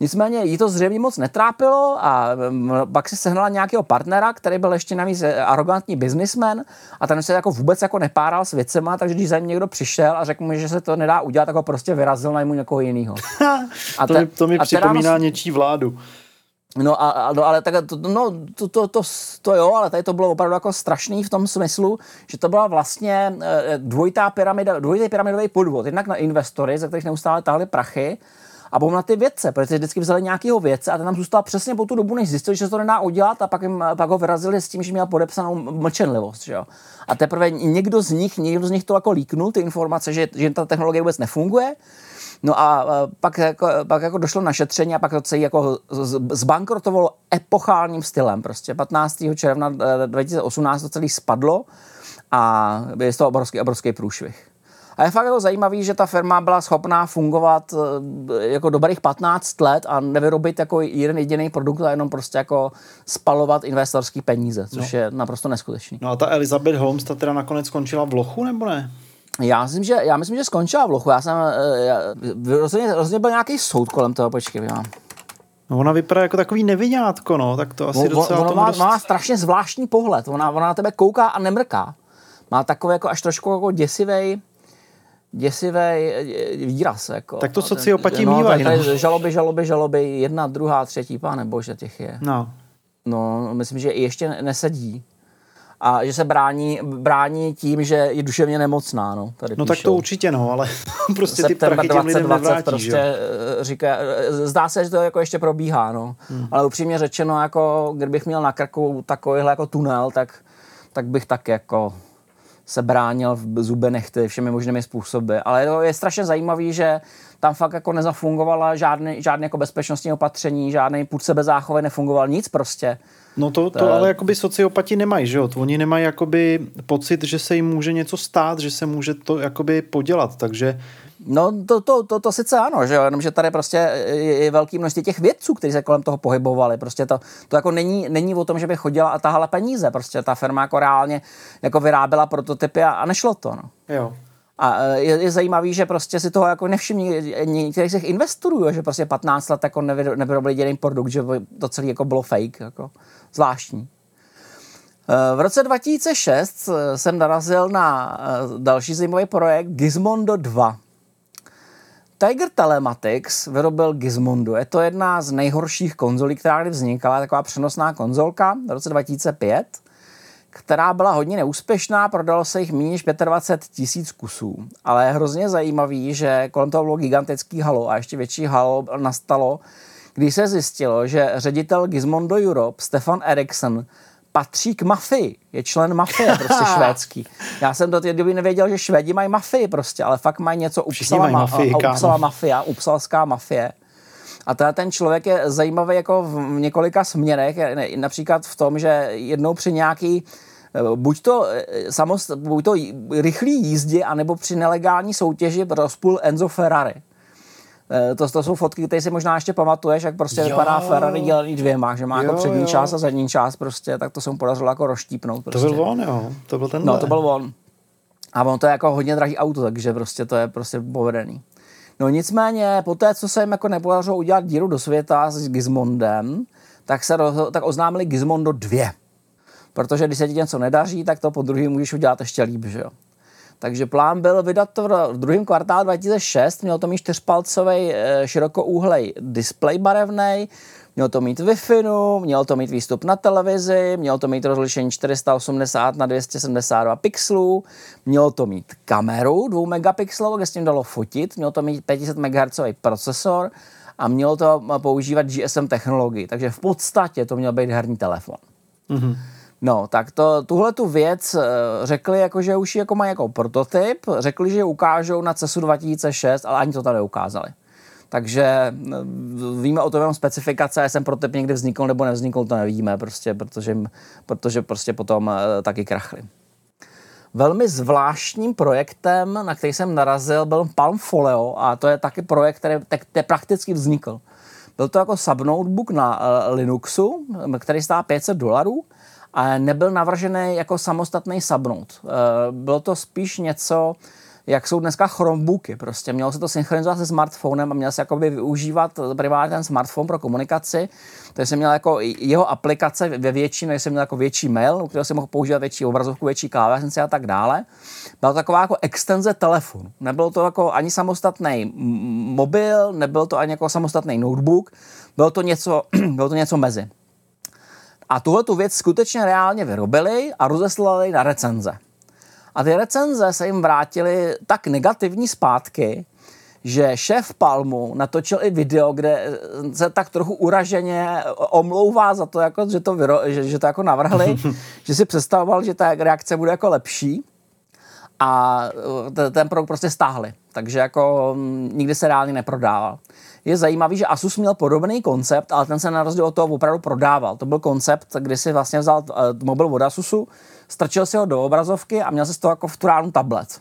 Nicméně jí to zřejmě moc netrápilo a mm, pak si sehnala nějakého partnera, který byl ještě navíc eh, arrogantní businessman a ten se jako vůbec jako nepáral s věcema, takže když za ním někdo přišel a řekl mu, že se to nedá udělat, tak ho prostě vyrazil na němu někoho jiného. <laughs> A to, mi, to mi připomíná nos... něčí vládu. No, a, a, no ale tak to, no, to, to, to, to, jo, ale tady to bylo opravdu jako strašný v tom smyslu, že to byla vlastně eh, dvojitá pyramida, dvojitý pyramidový podvod. Jednak na investory, ze kterých neustále táhli prachy, a potom na ty vědce, protože vždycky vzali nějakého vědce a ten tam zůstal přesně po tu dobu, než zjistil, že se to nedá udělat a pak, jim, pak ho vyrazili s tím, že měl podepsanou mlčenlivost. Že jo? A teprve někdo z nich, někdo z nich to jako líknul, ty informace, že, že ta technologie vůbec nefunguje. No a pak jako, pak jako došlo na šetření a pak to celé jako zbankrotovalo epochálním stylem. Prostě 15. června 2018 to celé spadlo a je to obrovský, obrovský průšvih. A je fakt jako zajímavý, že ta firma byla schopná fungovat eh, jako dobrých 15 let a nevyrobit jako jeden jediný produkt a jenom prostě jako spalovat investorský peníze, což no. je naprosto neskutečný. No a ta Elizabeth Holmes, ta teda nakonec skončila v lochu, nebo ne? Já myslím, že, já myslím, že skončila v lochu. Já jsem, eh, já, rozhodně, rozhodně byl nějaký soud kolem toho, počkej, já. No ona vypadá jako takový nevinátko, no, tak to asi no, docela ona má, dost... má strašně zvláštní pohled, ona, ona na tebe kouká a nemrká. Má takový jako až trošku jako děsivej, děsivý výraz. Jako. Tak to sociopati no, mývají. No. Žaloby, žaloby, žaloby, jedna, druhá, třetí, pane bože, těch je. No. No, myslím, že i ještě nesedí. A že se brání, brání tím, že je duševně nemocná. No, tady no tak to určitě no, ale <laughs> prostě ty prachy těm lidem nevrátí, prostě že? Eh, říká, eh, zdá se, že to jako ještě probíhá, no. Hmm. Ale upřímně řečeno, jako kdybych měl na krku takovýhle jako tunel, tak, tak bych tak jako se bránil v zube nechty všemi možnými způsoby. Ale to je strašně zajímavý, že tam fakt jako nezafungovala žádný, žádný jako bezpečnostní opatření, žádný půd sebezáchovy nefungoval, nic prostě. No to, to, to ale jakoby sociopati nemají, že jo? Oni nemají jakoby pocit, že se jim může něco stát, že se může to jakoby podělat, takže No to, to, to, to sice ano, že jo, jenomže tady prostě je, velký množství těch vědců, kteří se kolem toho pohybovali. Prostě to, to jako není, není o tom, že by chodila a tahala peníze. Prostě ta firma jako reálně jako vyráběla prototypy a, a nešlo to. No. Jo. A e, je, je zajímavý, že prostě si toho jako nevšimní některých z těch investorů, že prostě 15 let jako nevyrobili jediný produkt, že to celé jako bylo fake, jako zvláštní. E, v roce 2006 jsem narazil na e, další zajímavý projekt Gizmondo 2. Tiger Telematics vyrobil Gizmondo. Je to jedna z nejhorších konzolí, která kdy vznikala, taková přenosná konzolka v roce 2005 která byla hodně neúspěšná, prodalo se jich méně než 25 tisíc kusů. Ale je hrozně zajímavý, že kolem toho bylo gigantický halo a ještě větší halo nastalo, když se zjistilo, že ředitel Gizmondo Europe, Stefan Eriksson, patří k mafii, je člen mafie, prostě <laughs> švédský. Já jsem do té doby nevěděl, že Švédi mají mafii prostě, ale fakt mají něco Upsala, ma- mafii, Upsala mafia, Upsalská mafie. A teda ten člověk je zajímavý jako v několika směrech, například v tom, že jednou při nějaký eh, buď to, eh, samost, buď to rychlý jízdě, anebo při nelegální soutěži rozpůl Enzo Ferrari. Eh, to, to jsou fotky, které si možná ještě pamatuješ, jak prostě jo. vypadá Ferrari dělaný dvěma, že má jako jo, jako přední jo. část a zadní část prostě, tak to se mu podařilo jako roštípnout. Prostě. To byl on, jo. To byl ten. No, to byl on. A on to je jako hodně drahý auto, takže prostě to je prostě povedený. No nicméně, po té, co se jim jako nepodařilo udělat díru do světa s Gizmondem, tak, se rozho- tak oznámili Gizmondo 2. Protože když se ti něco nedaří, tak to po druhý můžeš udělat ještě líp, že jo. Takže plán byl vydat to v druhém kvartálu 2006, měl to mít čtyřpalcový eh, širokouhlej display barevný, Mělo to mít Wi-Fi, mělo to mít výstup na televizi, mělo to mít rozlišení 480 na 272 pixelů, mělo to mít kameru 2 megapixelovou, kde s tím dalo fotit, mělo to mít 500 MHz procesor a mělo to používat GSM technologii, takže v podstatě to měl být herní telefon. Mm-hmm. No, tak to, tuhle tu věc eh, řekli, jako, že už jako mají jako prototyp, řekli, že ukážou na CESu 2006, ale ani to tady ukázali. Takže eh, víme o tom jenom specifikace, jestli prototyp někdy vznikl nebo nevznikl, to nevíme, prostě, protože, protože prostě potom eh, taky krachli. Velmi zvláštním projektem, na který jsem narazil, byl Palm Folio a to je taky projekt, který te prakticky vznikl. Byl to jako subnotebook na uh, Linuxu, který stál 500 dolarů a nebyl navržený jako samostatný subnote. Uh, bylo to spíš něco, jak jsou dneska Chromebooky. Prostě mělo se to synchronizovat se smartphonem a měl se jakoby využívat primárně ten smartphone pro komunikaci. Takže jsem měl jako jeho aplikace ve větší, než jsem měl jako větší mail, u kterého jsem mohl používat větší obrazovku, větší klávesnici a tak dále. Byla to taková jako extenze telefonu. Nebylo to jako ani samostatný mobil, nebyl to ani jako samostatný notebook, bylo to něco, <clears throat> bylo to něco mezi. A tuhle tu věc skutečně reálně vyrobili a rozeslali na recenze. A ty recenze se jim vrátily tak negativní zpátky, že šéf Palmu natočil i video, kde se tak trochu uraženě omlouvá za to, jako, že, to vyro, že, že to jako navrhli, <laughs> že si představoval, že ta reakce bude jako lepší a ten produkt prostě stáhli. Takže jako mm, nikdy se reálně neprodával. Je zajímavý, že Asus měl podobný koncept, ale ten se na rozdíl od toho opravdu prodával. To byl koncept, kdy si vlastně vzal uh, mobil od Asusu, strčil si ho do obrazovky a měl se z toho jako v tu ránu tablet.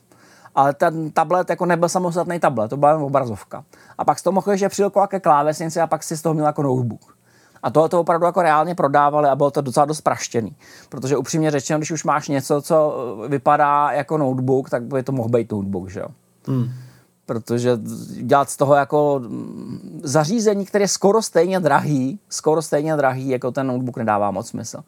Ale ten tablet jako nebyl samostatný tablet, to byla jen obrazovka. A pak z toho mohl ještě přilkovat ke klávesnici a pak si z toho měl jako notebook. A tohle to opravdu jako reálně prodávali a bylo to docela dost praštěný. Protože upřímně řečeno, když už máš něco, co vypadá jako notebook, tak by to mohl být notebook, že jo? Hmm. Protože dělat z toho jako zařízení, které je skoro stejně drahý, skoro stejně drahý, jako ten notebook nedává moc smysl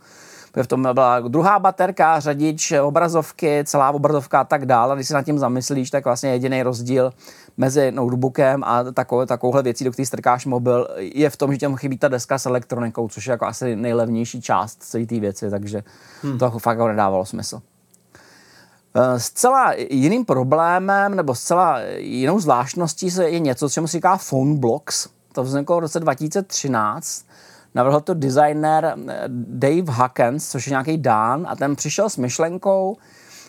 v tom byla druhá baterka, řadič, obrazovky, celá obrazovka a tak dále. Když si nad tím zamyslíš, tak vlastně jediný rozdíl mezi notebookem a takovou, takovouhle věcí, do které strkáš mobil, je v tom, že těm chybí ta deska s elektronikou, což je jako asi nejlevnější část celé té věci, takže hmm. to fakt jako nedávalo smysl. Eh, zcela jiným problémem nebo zcela jinou zvláštností je něco, čemu se říká phone blocks. To vzniklo v roce 2013 Navrhl to designer eh, Dave Huckens, což je nějaký Dán, a ten přišel s myšlenkou,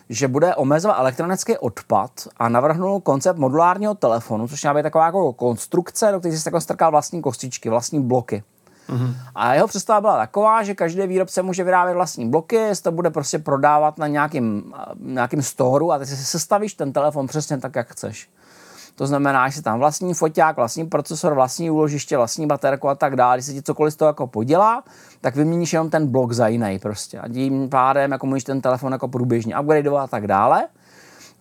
že bude omezovat elektronický odpad a navrhnul koncept modulárního telefonu, což má být taková jako konstrukce, do které si jako strkal vlastní kostičky, vlastní bloky. Mm-hmm. A jeho představa byla taková, že každý výrobce může vyrábět vlastní bloky, to bude prostě prodávat na nějakým, nějakým storu a ty si sestavíš ten telefon přesně tak, jak chceš. To znamená, že tam vlastní foťák, vlastní procesor, vlastní úložiště, vlastní baterku a tak dále. Když se ti cokoliv z toho jako podělá, tak vyměníš jenom ten blok za jiný prostě. A tím pádem jako můžeš ten telefon jako průběžně upgradeovat a tak dále.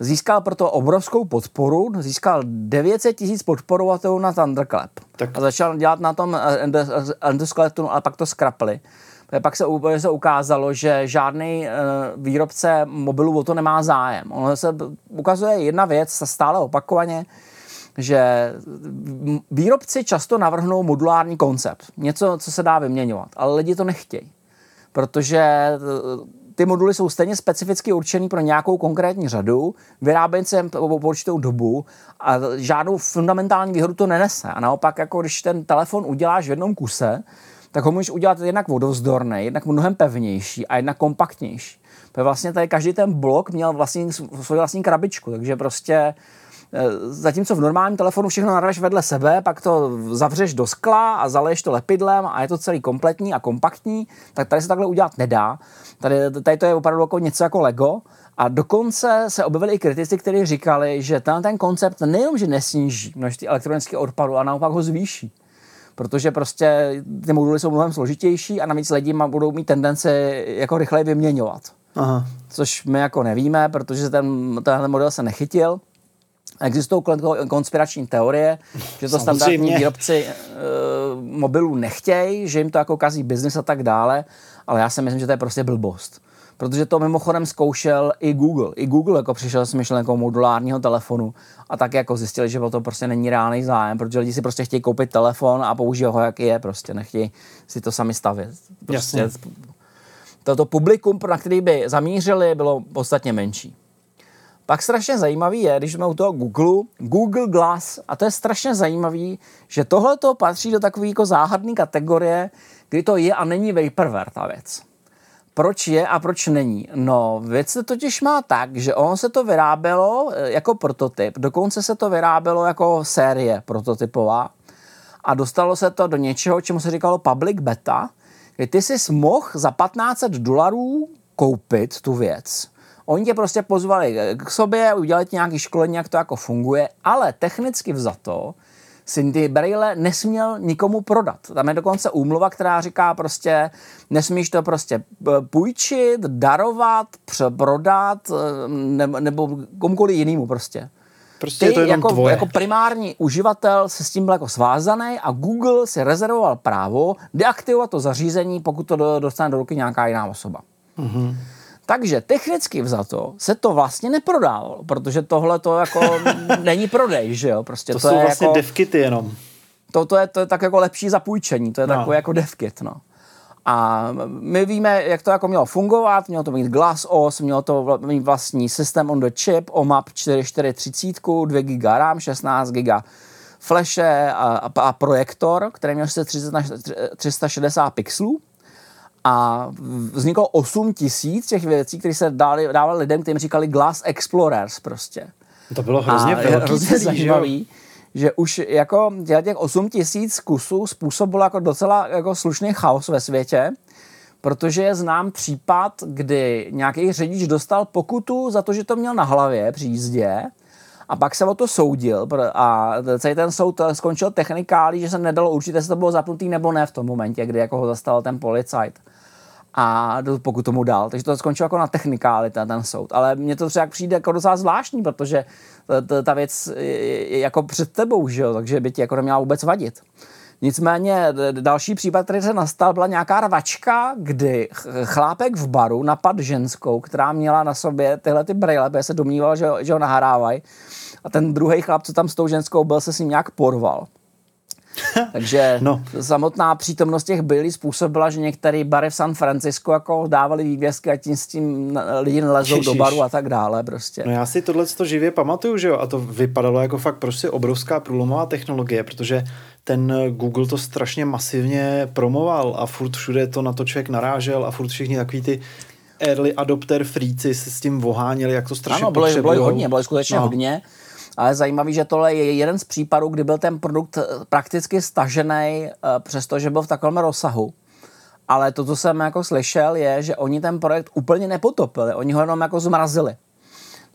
Získal proto obrovskou podporu, získal 900 tisíc podporovatelů na Thunderclap. Tak. A začal dělat na tom endoskeletonu, ale pak to skrapli. Pak se, se ukázalo, že žádný výrobce mobilů o to nemá zájem. Ono se ukazuje jedna věc, stále opakovaně, že výrobci často navrhnou modulární koncept. Něco, co se dá vyměňovat, ale lidi to nechtějí. Protože ty moduly jsou stejně specificky určený pro nějakou konkrétní řadu, vyrábějí se po určitou dobu a žádnou fundamentální výhodu to nenese. A naopak, jako když ten telefon uděláš v jednom kuse, tak ho můžeš udělat jednak vodovzdorný, jednak mnohem pevnější a jednak kompaktnější. Protože vlastně tady každý ten blok měl vlastní, svou vlastní krabičku, takže prostě zatímco v normálním telefonu všechno narveš vedle sebe, pak to zavřeš do skla a zaleješ to lepidlem a je to celý kompletní a kompaktní, tak tady se takhle udělat nedá. Tady, tady to je opravdu jako něco jako Lego. A dokonce se objevili i kritici, kteří říkali, že ten, ten koncept nejenom, že nesníží množství elektronického odpadu, a naopak ho zvýší protože prostě ty moduly jsou mnohem složitější a navíc lidi budou mít tendenci jako rychleji vyměňovat. Aha. Což my jako nevíme, protože ten, tenhle model se nechytil. Existují konspirační teorie, že to standardní výrobci e, mobilů nechtějí, že jim to jako kazí biznis a tak dále, ale já si myslím, že to je prostě blbost. Protože to mimochodem zkoušel i Google. I Google jako přišel s myšlenkou modulárního telefonu a tak jako zjistili, že o to prostě není reálný zájem, protože lidi si prostě chtějí koupit telefon a použít ho, jak je, prostě nechtějí si to sami stavět. Prostě Jasně. Toto publikum, na který by zamířili, bylo podstatně menší. Pak strašně zajímavý je, když jsme u toho Google, Google Glass, a to je strašně zajímavý, že tohle to patří do takové jako záhadné kategorie, kdy to je a není vaporware ta věc. Proč je a proč není? No, věc se totiž má tak, že on se to vyrábělo eh, jako prototyp, dokonce se to vyrábělo jako série prototypová a dostalo se to do něčeho, čemu se říkalo public beta, kdy ty jsi mohl za 1500 dolarů koupit tu věc Oni tě prostě pozvali k sobě, udělali nějaký školení, jak to jako funguje, ale technicky vzato si ty braille nesměl nikomu prodat. Tam je dokonce úmluva, která říká prostě, nesmíš to prostě eh, půjčit, darovat, prodat eh, nebo, nebo komukoliv jinému prostě. Prostě Ty je to jako, tvoje. jako primární uživatel se s tím byl jako svázaný a Google si rezervoval právo deaktivovat to zařízení, pokud to dostane do ruky nějaká jiná osoba. Mm-hmm. Takže technicky vzato se to vlastně neprodávalo, protože tohle to jako <laughs> není prodej, že jo? Prostě to, to jsou je vlastně jako, devkity jenom. To, to, je, to je tak jako lepší zapůjčení, to je no. takové jako devkit, no. A my víme, jak to jako mělo fungovat, mělo to mít Glass OS, mělo to mít vlastní systém on the chip, OMAP 4430, 2 GB RAM, 16 GB flashe a, a, a projektor, který měl 360 pixelů a vzniklo 8 tisíc těch věcí, které se dali, dávali lidem, kterým říkali Glass Explorers prostě. To bylo hrozně a velký hrozně celý, zajímavý, že? že už jako těch 8 tisíc kusů způsobilo jako docela jako slušný chaos ve světě, protože je znám případ, kdy nějaký řidič dostal pokutu za to, že to měl na hlavě při jízdě a pak se o to soudil a celý ten soud skončil technikálí, že se nedalo určit, jestli to bylo zapnutý nebo ne v tom momentě, kdy jako ho zastavil ten policajt a pokud tomu dal. Takže to skončilo jako na technikáli, ten, soud. Ale mně to třeba přijde jako docela zvláštní, protože ta, ta věc je jako před tebou, že jo? takže by ti jako neměla vůbec vadit. Nicméně další případ, který se nastal, byla nějaká rvačka, kdy chlápek v baru napad ženskou, která měla na sobě tyhle ty brýle, protože se domníval, že, že ho nahrávají. A ten druhý chlap, co tam s tou ženskou byl, se s ním nějak porval. <laughs> Takže no. samotná přítomnost těch bylí způsobila, že některé bary v San Francisco jako dávali vývězky a tím s tím lidi nalezou do baru a tak dále prostě. No já si tohle to živě pamatuju, že jo, a to vypadalo jako fakt prostě obrovská průlomová technologie, protože ten Google to strašně masivně promoval a furt všude to na to člověk narážel a furt všichni takový ty early adopter fríci se s tím voháněli, jak to strašně Ano, bylo, bylo hodně, bylo skutečně no. hodně. Ale zajímavý, že tohle je jeden z případů, kdy byl ten produkt eh, prakticky stažený, eh, přestože byl v takovém rozsahu. Ale to, co jsem jako slyšel, je, že oni ten projekt úplně nepotopili, oni ho jenom jako zmrazili.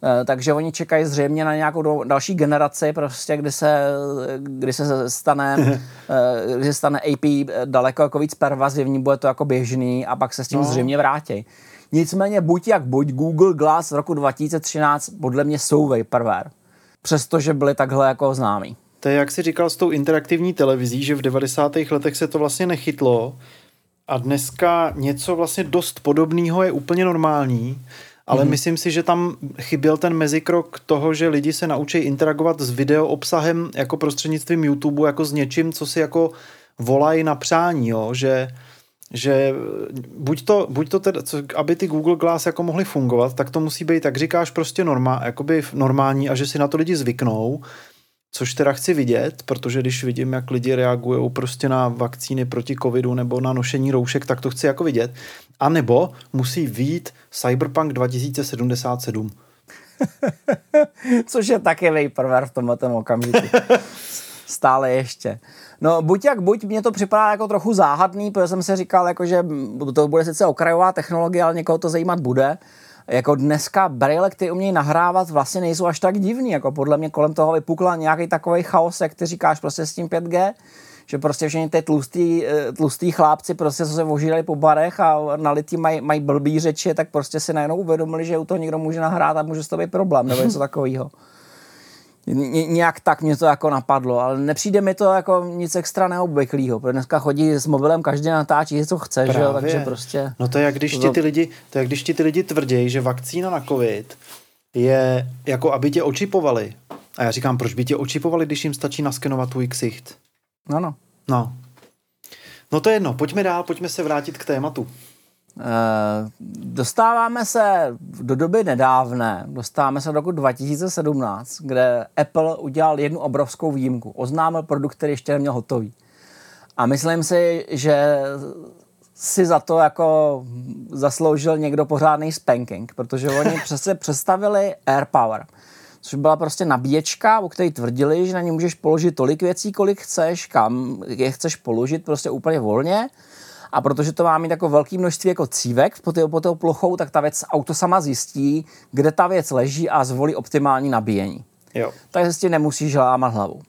Eh, takže oni čekají zřejmě na nějakou další generaci, prostě, kdy se, kdy se stane, <laughs> kdy se stane AP daleko jako víc pervazivní, bude to jako běžný a pak se s tím no. zřejmě vrátí. Nicméně buď jak buď, Google Glass z roku 2013 podle mě jsou vaporware, přestože byly takhle jako známí. To je, jak jsi říkal s tou interaktivní televizí, že v 90. letech se to vlastně nechytlo a dneska něco vlastně dost podobného je úplně normální, ale mm-hmm. myslím si, že tam chyběl ten mezikrok toho, že lidi se naučí interagovat s video obsahem jako prostřednictvím YouTube, jako s něčím, co si jako volají na přání, jo? že že buď to, buď to teda, co, aby ty Google Glass jako mohly fungovat, tak to musí být, tak říkáš, prostě norma, jakoby normální a že si na to lidi zvyknou, což teda chci vidět, protože když vidím, jak lidi reagují prostě na vakcíny proti covidu nebo na nošení roušek, tak to chci jako vidět. A nebo musí vít Cyberpunk 2077. <laughs> Což je taky vaporware v tomhle okamžiku. <laughs> Stále ještě. No buď jak buď, mě to připadá jako trochu záhadný, protože jsem si říkal, jako, že to bude sice okrajová technologie, ale někoho to zajímat bude. Jako dneska braille, který umějí nahrávat, vlastně nejsou až tak divný. Jako podle mě kolem toho vypukla nějaký takový chaos, jak ty říkáš prostě s tím 5G že prostě všichni ty tlustý, eh, tlustý chlápci prostě co se ožírali po barech a nalitý mají maj blbý řeči, tak prostě si najednou uvědomili, že u toho někdo může nahrát a může to být problém nebo něco <laughs> takového. Nějak tak mě to jako napadlo, ale nepřijde mi to jako nic extra neobvyklého, protože dneska chodí s mobilem, každý natáčí, co chce, že jo, takže prostě... No to je jak když ti ty lidi, to je jak když ti ty lidi tvrdí, že vakcína na covid je jako aby tě očipovali. A já říkám, proč by tě očipovali, když jim stačí naskenovat tvůj ksicht? No, no. No. No to je jedno, pojďme dál, pojďme se vrátit k tématu. Eh, dostáváme se do doby nedávné, dostáváme se do roku 2017, kde Apple udělal jednu obrovskou výjimku. Oznámil produkt, který ještě neměl hotový. A myslím si, že si za to jako zasloužil někdo pořádný spanking, protože oni <laughs> přece představili AirPower, což byla prostě nabíječka, o které tvrdili, že na ní můžeš položit tolik věcí, kolik chceš, kam je chceš položit prostě úplně volně a protože to má mít jako velké množství jako cívek pod tou, pod tou plochou, tak ta věc auto sama zjistí, kde ta věc leží a zvolí optimální nabíjení. Jo. Takže s tím nemusíš lámat hlavu.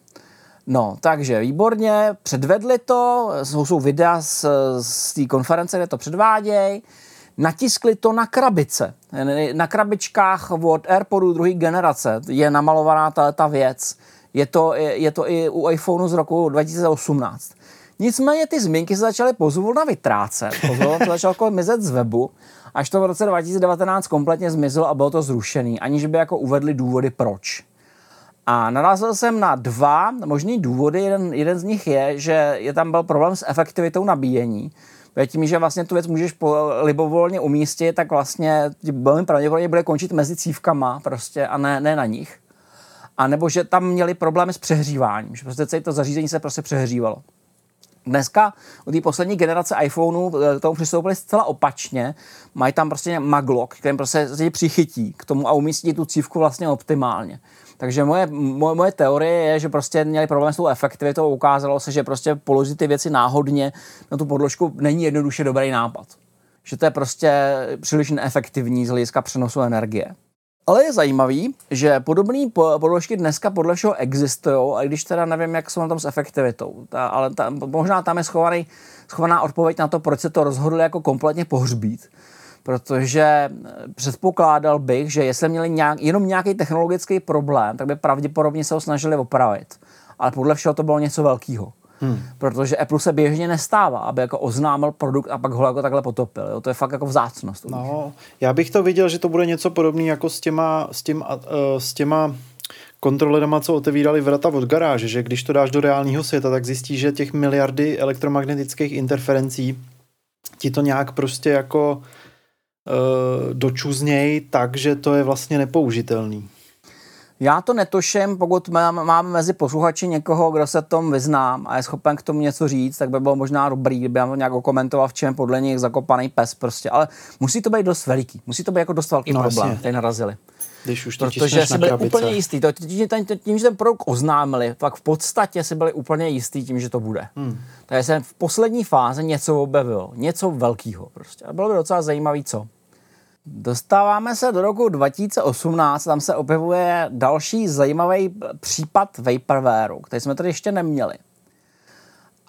No, takže výborně, předvedli to, jsou, jsou videa z, z té konference, kde to předvádějí, natiskli to na krabice. Na krabičkách od AirPodu druhé generace je namalovaná ta, ta věc. Je to, je, je to i u iPhoneu z roku 2018. Nicméně ty zmínky se začaly pozvolna vytrácet, pozvolna to začalo jako mizet z webu, až to v roce 2019 kompletně zmizelo a bylo to zrušený, aniž by jako uvedli důvody proč. A narazil jsem na dva možný důvody. Jeden, jeden z nich je, že je tam byl problém s efektivitou nabíjení. Tím, že vlastně tu věc můžeš po, libovolně umístit, tak vlastně velmi pravděpodobně bude končit mezi cívkama prostě a ne, ne na nich. A nebo že tam měli problémy s přehříváním, že prostě celé to zařízení se prostě přehřívalo. Dneska u té poslední generace iPhoneů k tomu přistoupili zcela opačně. Mají tam prostě maglock, který prostě se přichytí k tomu a umístí tu cívku vlastně optimálně. Takže moje, moje, moje teorie je, že prostě měli problém s tou efektivitou. Ukázalo se, že prostě položit ty věci náhodně na tu podložku není jednoduše dobrý nápad. Že to je prostě příliš neefektivní z hlediska přenosu energie. Ale je zajímavý, že podobné podložky dneska podle všeho existují, a když teda nevím, jak jsou na tom s efektivitou, ta, ale ta, možná tam je schovaný, schovaná odpověď na to, proč se to rozhodli jako kompletně pohřbít. Protože předpokládal bych, že jestli měli nějak, jenom nějaký technologický problém, tak by pravděpodobně se ho snažili opravit. Ale podle všeho to bylo něco velkého. Hmm. Protože Apple se běžně nestává, aby jako oznámil produkt a pak ho jako takhle potopil. Jo? To je fakt jako vzácnost. No, já bych to viděl, že to bude něco podobné jako s těma, s, těma, uh, s těma kontrolerama, co otevírali vrata od garáže, že když to dáš do reálného světa, tak zjistíš, že těch miliardy elektromagnetických interferencí ti to nějak prostě jako uh, dočuzněj tak, že to je vlastně nepoužitelný. Já to netuším, pokud mám, mám mezi posluchači někoho, kdo se tom vyznám a je schopen k tomu něco říct, tak by bylo možná dobrý, kdyby nám to nějak komentoval, v čem podle nich zakopaný pes prostě. Ale musí to být dost veliký. Musí to být jako dost velký no, problém, který narazili. Když už to Protože si byli krabice. úplně jistý. To, tím, tím, tím, že ten produkt oznámili, tak v podstatě si byli úplně jistý tím, že to bude. Hmm. Takže se v poslední fázi něco objevilo. Něco velkého prostě. A bylo by docela zajímavé, co. Dostáváme se do roku 2018, tam se objevuje další zajímavý případ Vaporwareu, který jsme tady ještě neměli.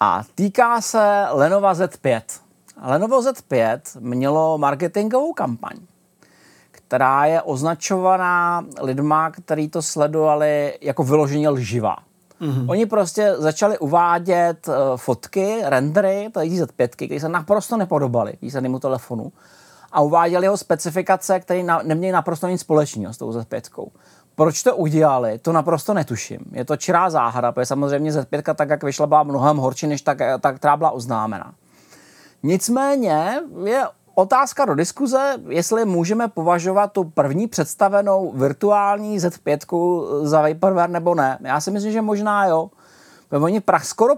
A týká se Lenovo Z5. Lenovo Z5 mělo marketingovou kampaň, která je označovaná lidma, kteří to sledovali jako vyloženě lživá. Mm-hmm. Oni prostě začali uvádět uh, fotky, rendery z Z5, které se naprosto nepodobaly výslednému telefonu a uváděli ho specifikace, které na, neměly naprosto nic společného s tou Z5. Proč to udělali, to naprosto netuším. Je to čirá záhada, protože samozřejmě Z5 tak, jak vyšla, byla mnohem horší, než ta, ta která byla oznámena. Nicméně je otázka do diskuze, jestli můžeme považovat tu první představenou virtuální Z5 za Vaporware nebo ne. Já si myslím, že možná jo. Oni prach skoro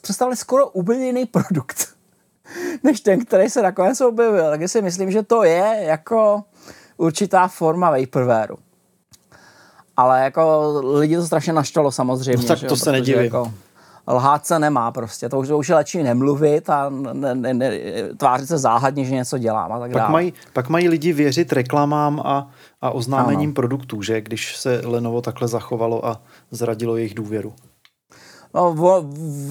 představili skoro úplně jiný produkt <laughs> než ten, který se nakonec objevil. Takže si myslím, že to je jako určitá forma Vaporwareu. Ale jako lidi to strašně naštvalo samozřejmě. No, tak to že, se nedivím. Jako, lhát se nemá prostě. To už, to už je lepší nemluvit a ne, ne, ne, tvářit se záhadně, že něco dělám a tak pak dále. Mají, pak mají lidi věřit reklamám a, a oznámením ano. produktů, že? Když se Lenovo takhle zachovalo a zradilo jejich důvěru. No,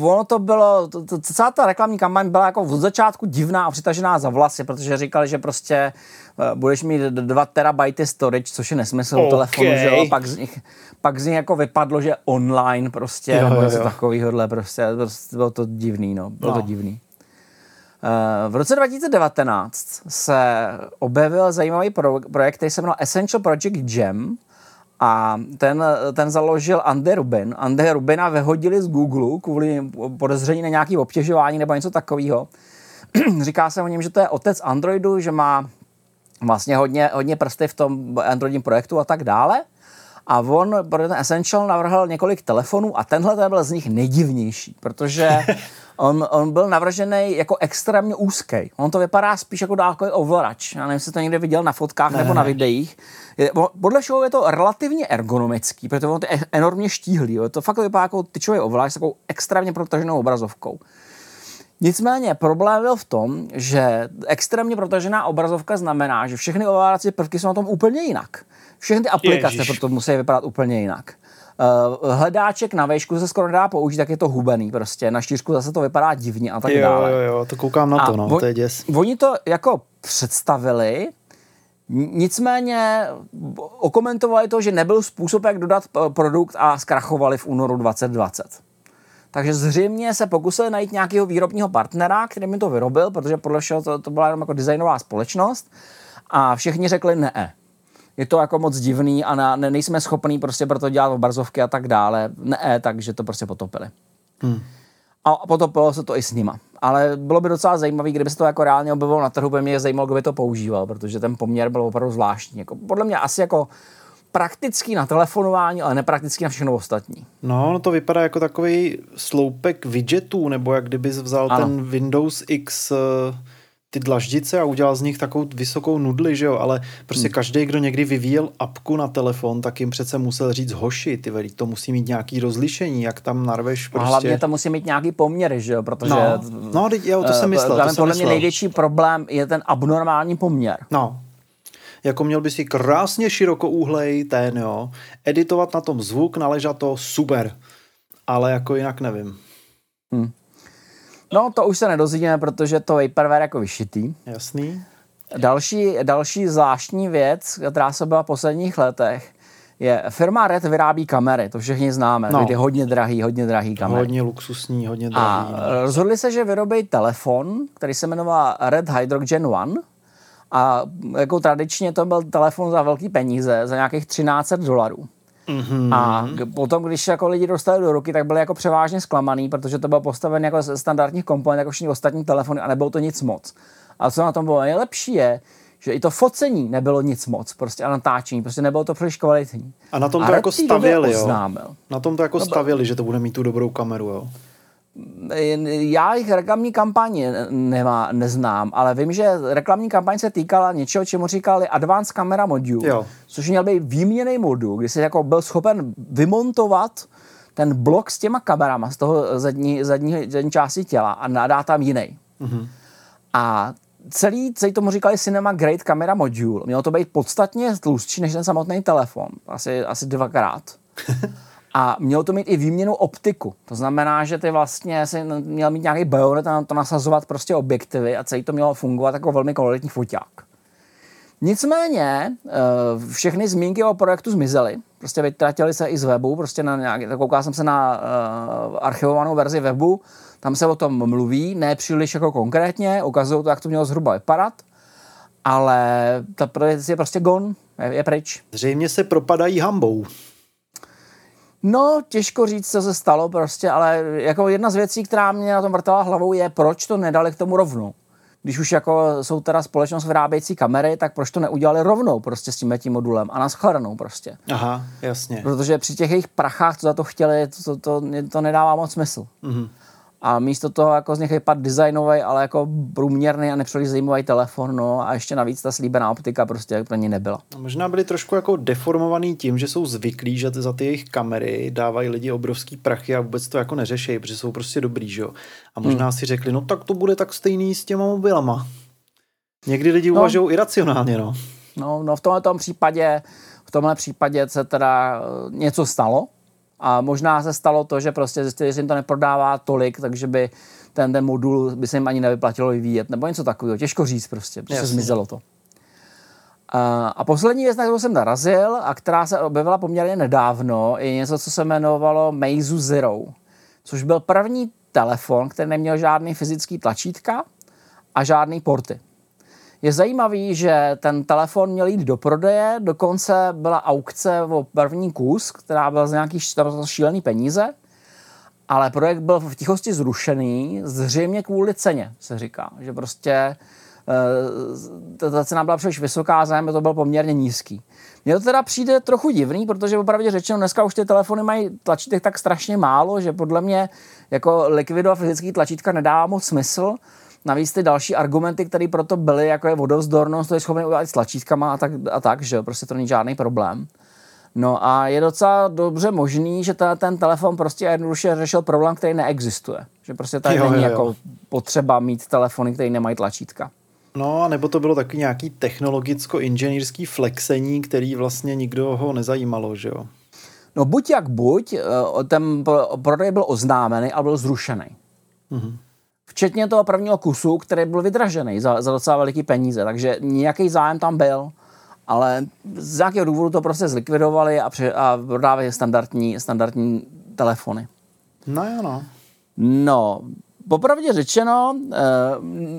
ono to bylo, to, to, celá ta reklamní kampaň byla jako od začátku divná a přitažená za vlasy, protože říkali, že prostě uh, budeš mít 2 terabajty storage, což je nesmysl okay. telefonu, že jo, pak z nich, pak z nich jako vypadlo, že online prostě, jo, nebo něco takového, prostě, prostě bylo to divný, no, bylo no. to divný. Uh, v roce 2019 se objevil zajímavý pro, projekt, který se jmenoval Essential Project Gem, a ten, ten založil Andy Rubin. Andy Rubina vyhodili z Google kvůli podezření na nějaké obtěžování nebo něco takového. <clears throat> Říká se o něm, že to je otec Androidu, že má vlastně hodně, hodně prsty v tom Androidním projektu a tak dále. A on pro ten Essential navrhl několik telefonů a tenhle ten byl z nich nejdivnější, protože <laughs> on, on byl navržený jako extrémně úzký. On to vypadá spíš jako dálkový ovladač. Já nevím, jestli to někde viděl na fotkách ne. nebo na videích. Je, podle všeho je to relativně ergonomický, protože on je enormně štíhlý. Jo. To fakt vypadá jako tyčový ovladač s takovou extrémně protaženou obrazovkou. Nicméně problém byl v tom, že extrémně protažená obrazovka znamená, že všechny ovládací prvky jsou na tom úplně jinak. Všechny ty aplikace Ježiš. proto musí vypadat úplně jinak. Uh, hledáček na vejšku se skoro dá použít, tak je to hubený prostě. Na štířku zase to vypadá divně a tak jo, dále. Jo, jo, to koukám na to, a no, on, to je děs. Oni to jako představili, nicméně okomentovali to, že nebyl způsob, jak dodat produkt a zkrachovali v únoru 2020. Takže zřejmě se pokusili najít nějakého výrobního partnera, který mi to vyrobil, protože podle všeho to, to byla jenom jako designová společnost a všichni řekli ne je to jako moc divný a na, ne, nejsme schopní prostě pro to dělat obrazovky a tak dále. Ne, takže to prostě potopili. Hmm. A potopilo se to i s nima. Ale bylo by docela zajímavé, kdyby se to jako reálně objevilo na trhu, by mě zajímalo, kdo by to používal, protože ten poměr byl opravdu zvláštní. Jako, podle mě asi jako praktický na telefonování, ale nepraktický na všechno ostatní. No, no to vypadá jako takový sloupek widgetů, nebo jak kdyby vzal ano. ten Windows X uh ty dlaždice a udělal z nich takovou vysokou nudli, že jo, ale prostě hmm. každý, kdo někdy vyvíjel apku na telefon, tak jim přece musel říct hoši, ty veli, to musí mít nějaký rozlišení, jak tam narveš prostě. A hlavně to musí mít nějaký poměr, že jo, protože... No, no jo, to jsem myslel. To jsem podle mě největší problém je ten abnormální poměr. No, jako měl by si krásně širokouhlej ten, jo, editovat na tom zvuk, naležat to, super, ale jako jinak nevím. Hmm. No, to už se nedozvíme, protože to Vaporware jako vyšitý. Jasný. Další, další zvláštní věc, která se byla v posledních letech, je firma Red vyrábí kamery, to všichni známe, no. je hodně drahý, hodně drahý kamery. Hodně luxusní, hodně drahý. A no. rozhodli se, že vyrobí telefon, který se jmenoval Red Hydrogen One a jako tradičně to byl telefon za velký peníze, za nějakých 13 dolarů. Mm-hmm. A potom, když jako lidi dostali do ruky, tak byli jako převážně zklamaný, protože to bylo postaven jako ze standardních komponent, jako všichni ostatní telefony a nebylo to nic moc. A co na tom bylo nejlepší je, že i to focení nebylo nic moc, prostě a natáčení, prostě nebylo to příliš kvalitní. A na tom to a jako stavěli, jo? Na tom to jako no, stavěli, že to bude mít tu dobrou kameru, jo? Já jich reklamní kampaně nemá, neznám, ale vím, že reklamní kampaň se týkala něčeho, čemu říkali Advanced Camera Module, jo. což měl být výměný modul, kdy jsi jako byl schopen vymontovat ten blok s těma kamerama z toho zadní, zadní, zadní části těla a nadá tam jiný. Mm-hmm. A celý, celý tomu říkali Cinema Great Camera Module. Mělo to být podstatně tlustší než ten samotný telefon. Asi, asi dvakrát. <laughs> A mělo to mít i výměnu optiku. To znamená, že ty vlastně si měl mít nějaký bajonet a to nasazovat prostě objektivy a celý to mělo fungovat jako velmi kvalitní foťák. Nicméně eh, všechny zmínky o projektu zmizely. Prostě vytratili se i z webu, prostě na nějaký, koukal jsem se na uh, archivovanou verzi webu, tam se o tom mluví, ne příliš jako konkrétně, ukazují to, jak to mělo zhruba vypadat, ale ta věc je prostě gone, je, je pryč. Zřejmě se propadají hambou. No, těžko říct, co se stalo prostě, ale jako jedna z věcí, která mě na tom vrtala hlavou, je, proč to nedali k tomu rovnou. Když už jako jsou teda společnost vyrábějící kamery, tak proč to neudělali rovnou prostě s tím tím modulem a naschledanou prostě. Aha, jasně. Protože při těch jejich prachách, co za to chtěli, to, to, to, to nedává moc smysl. Mm-hmm a místo toho jako z nich vypadá designový, ale jako průměrný a nepříliš zajímavý telefon, no a ještě navíc ta slíbená optika prostě pro ně nebyla. A možná byli trošku jako deformovaný tím, že jsou zvyklí, že za ty jejich kamery dávají lidi obrovský prachy a vůbec to jako neřeší, protože jsou prostě dobrý, že jo. A možná hmm. si řekli, no tak to bude tak stejný s těma mobilama. Někdy lidi no. uvažují iracionálně, no. No, no v tomhle případě, v tomhle případě se teda eh, něco stalo, a možná se stalo to, že prostě zjistili, že jim to neprodává tolik, takže by ten, ten modul by se jim ani nevyplatilo vyvíjet, nebo něco takového. Těžko říct prostě, protože Jasně. zmizelo to. A, a poslední věc, na kterou jsem narazil a která se objevila poměrně nedávno, je něco, co se jmenovalo Meizu Zero, což byl první telefon, který neměl žádný fyzický tlačítka a žádný porty. Je zajímavý, že ten telefon měl jít do prodeje, dokonce byla aukce o první kus, která byla z nějakých šílený peníze, ale projekt byl v tichosti zrušený, zřejmě kvůli ceně, se říká. Že prostě eh, ta cena byla příliš vysoká, zájem to byl poměrně nízký. Mně to teda přijde trochu divný, protože opravdu řečeno, dneska už ty telefony mají tlačítek tak strašně málo, že podle mě jako likvidovat fyzický tlačítka nedává moc smysl. Navíc ty další argumenty, které proto byly, jako je vodovzdornost, to je schopný udělat s tlačítkama a tak, a tak, že prostě to není žádný problém. No a je docela dobře možný, že ta, ten telefon prostě jednoduše řešil problém, který neexistuje. Že prostě tady jo, není jo, jo. jako potřeba mít telefony, které nemají tlačítka. No, a nebo to bylo taky nějaký technologicko-inženýrský flexení, který vlastně nikdo ho nezajímalo, že jo? No buď jak buď, eh, ten prodej byl oznámený a byl zrušený. Mm-hmm. Včetně toho prvního kusu, který byl vydražený za, za docela veliký peníze, takže nějaký zájem tam byl, ale z jakého důvodu to prostě zlikvidovali a, pře- a prodávají standardní, standardní telefony. No jo, no. No, popravdě řečeno, eh,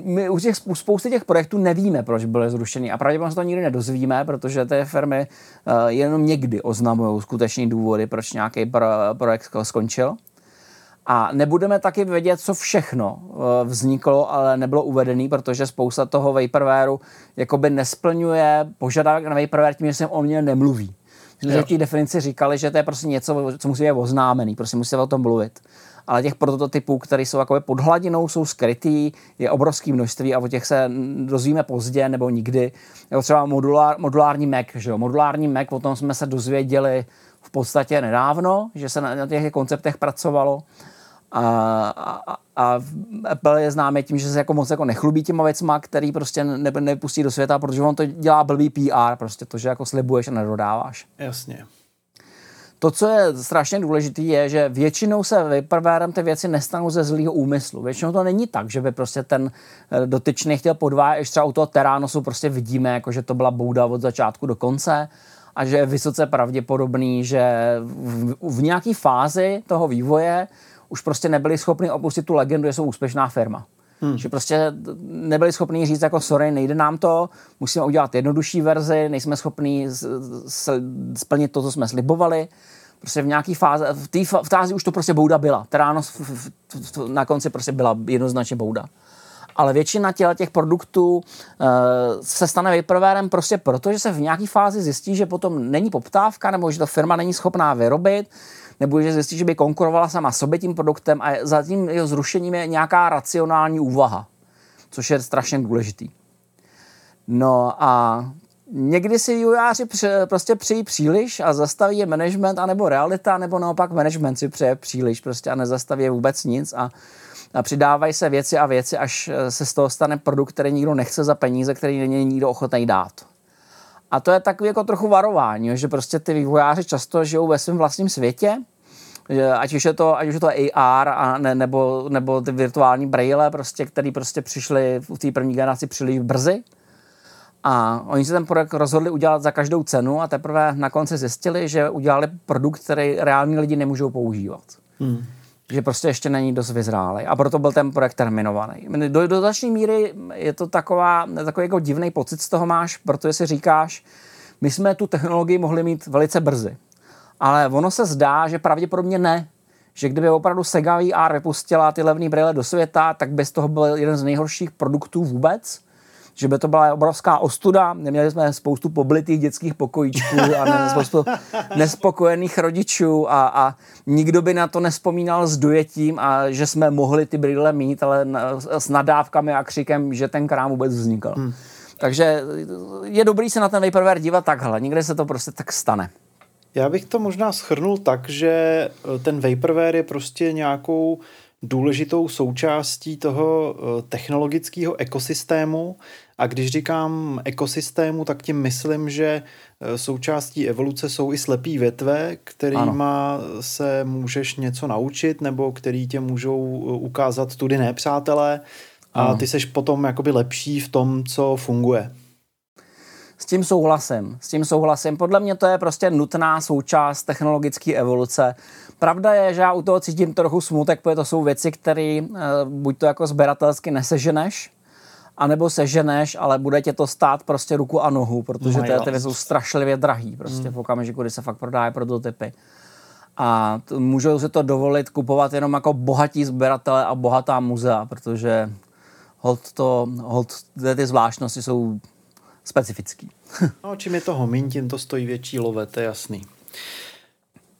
my u těch spousty těch projektů nevíme, proč byly zrušeny a pravděpodobně to nikdy nedozvíme, protože ty firmy eh, jenom někdy oznamují skutečný důvody, proč nějaký projekt skončil. A nebudeme taky vědět, co všechno eh, vzniklo, ale nebylo uvedený, protože spousta toho vaporwareu jakoby nesplňuje požadavek na vaporware tím, že se o něm nemluví. Že v té definici říkali, že to je prostě něco, co musí být oznámený, prostě musí o tom mluvit. Ale těch prototypů, které jsou jakoby pod hladinou, jsou skrytý, je obrovské množství a o těch se dozvíme pozdě nebo nikdy. Jako třeba modulár, modulární Mac, že jo? Modulární Mac, o tom jsme se dozvěděli v podstatě nedávno, že se na, na těch konceptech pracovalo. A, a, a Apple je známý tím, že se jako moc jako nechlubí těma věcma, který prostě ne, nepustí do světa, protože on to dělá blbý PR, prostě to, že jako slibuješ a nedodáváš. Jasně. To, co je strašně důležité, je, že většinou se vyprvérem ty věci nestanou ze zlého úmyslu. Většinou to není tak, že by prostě ten eh, dotyčný chtěl podvádět, třeba u toho Teránosu prostě vidíme, jako že to byla bouda od začátku do konce a že je vysoce pravděpodobný, že v, v nějaké fázi toho vývoje už prostě nebyli schopni opustit tu legendu, že jsou úspěšná firma. Hmm. Že prostě nebyli schopni říct jako sorry, nejde nám to, musíme udělat jednodušší verzi, nejsme schopni splnit to, co jsme slibovali. Prostě v nějaký fázi, v té fázi už to prostě bouda byla. Teráno na konci prostě byla jednoznačně bouda. Ale většina těle těch produktů uh, se stane vaporwarem prostě proto, že se v nějaké fázi zjistí, že potom není poptávka, nebo že ta firma není schopná vyrobit, nebo že zjistí, že by konkurovala sama sobě tím produktem a za tím jeho zrušením je nějaká racionální úvaha, což je strašně důležitý. No a někdy si vývojáři prostě přijí příliš a zastaví je management, anebo realita, nebo naopak management si přeje příliš prostě a nezastaví je vůbec nic a a přidávají se věci a věci, až se z toho stane produkt, který nikdo nechce za peníze, který není nikdo ochotný dát. A to je takový jako trochu varování, že prostě ty vývojáři často žijou ve svém vlastním světě, ať už je to, ať už je to AR a ne, nebo, nebo ty virtuální braille, prostě, který prostě přišli v té první generaci přišli brzy. A oni se ten projekt rozhodli udělat za každou cenu a teprve na konci zjistili, že udělali produkt, který reální lidi nemůžou používat. Hmm. Že prostě ještě není dost vyzrálý. A proto byl ten projekt terminovaný. Do, do značné míry je to taková, takový jako divný pocit z toho máš, protože si říkáš, my jsme tu technologii mohli mít velice brzy ale ono se zdá, že pravděpodobně ne. Že kdyby opravdu Sega VR vypustila ty levné brýle do světa, tak by z toho byl jeden z nejhorších produktů vůbec že by to byla obrovská ostuda. Neměli jsme spoustu poblitých dětských pokojíčků a spoustu <laughs> nespokojených rodičů a, a nikdo by na to nespomínal s dojetím a že jsme mohli ty brýle mít, ale s nadávkami a křikem, že ten krám vůbec vznikl. Hmm. Takže je dobrý se na ten vaporware dívat takhle. Někde se to prostě tak stane. Já bych to možná schrnul tak, že eh, ten vaporware je prostě nějakou důležitou součástí toho eh, technologického ekosystému. A když říkám ekosystému, tak tím myslím, že eh, součástí evoluce jsou i slepý větve, kterýma ano. se můžeš něco naučit nebo který tě můžou ukázat tudy nepřátelé a ty seš potom jakoby lepší v tom, co funguje. S tím souhlasím, s tím souhlasím. Podle mě to je prostě nutná součást technologické evoluce. Pravda je, že já u toho cítím trochu smutek, protože to jsou věci, které e, buď to jako sběratelsky neseženeš, anebo seženeš, ale bude tě to stát prostě ruku a nohu, protože no, ty, ty jsou strašlivě drahý prostě hmm. v okamžiku, kdy se fakt prodávají prototypy. A t- můžou si to dovolit kupovat jenom jako bohatí sběratele a bohatá muzea, protože hold to, hold, ty zvláštnosti jsou specifický. <laughs> no, čím je toho míň, tím to stojí větší love, to je jasný.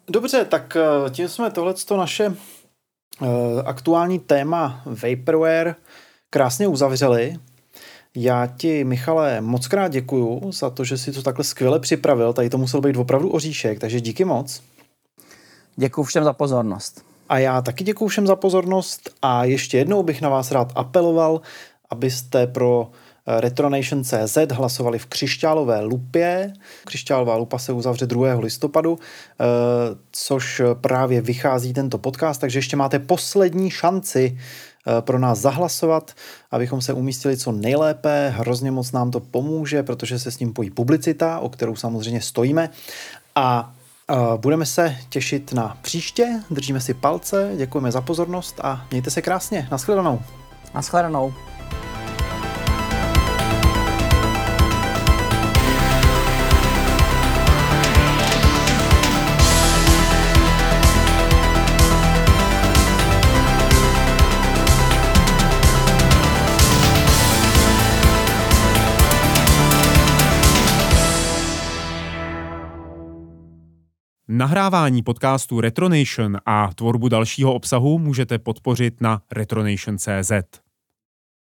Dobře, tak eh, tím jsme tohleto naše uh, aktuální téma Vaporware krásně uzavřeli. Já ti, Michale, moc krát děkuju za to, že jsi to takhle skvěle připravil. Tady to musel být opravdu oříšek, takže díky moc. Děkuji všem za pozornost. A já taky děkuji všem za pozornost a ještě jednou bych na vás rád apeloval, abyste pro Retronation.cz hlasovali v křišťálové lupě. Křišťálová lupa se uzavře 2. listopadu, eh, což právě vychází tento podcast, takže ještě máte poslední šanci eh, pro nás zahlasovat, abychom se umístili co nejlépe. Hrozně moc nám to pomůže, protože se s ním pojí publicita, o kterou samozřejmě stojíme. A eh, budeme se těšit na příště, držíme si palce, děkujeme za pozornost a mějte se krásně. Naschledanou. Naschledanou. Nahrávání podcastu Retronation a tvorbu dalšího obsahu můžete podpořit na retronation.cz.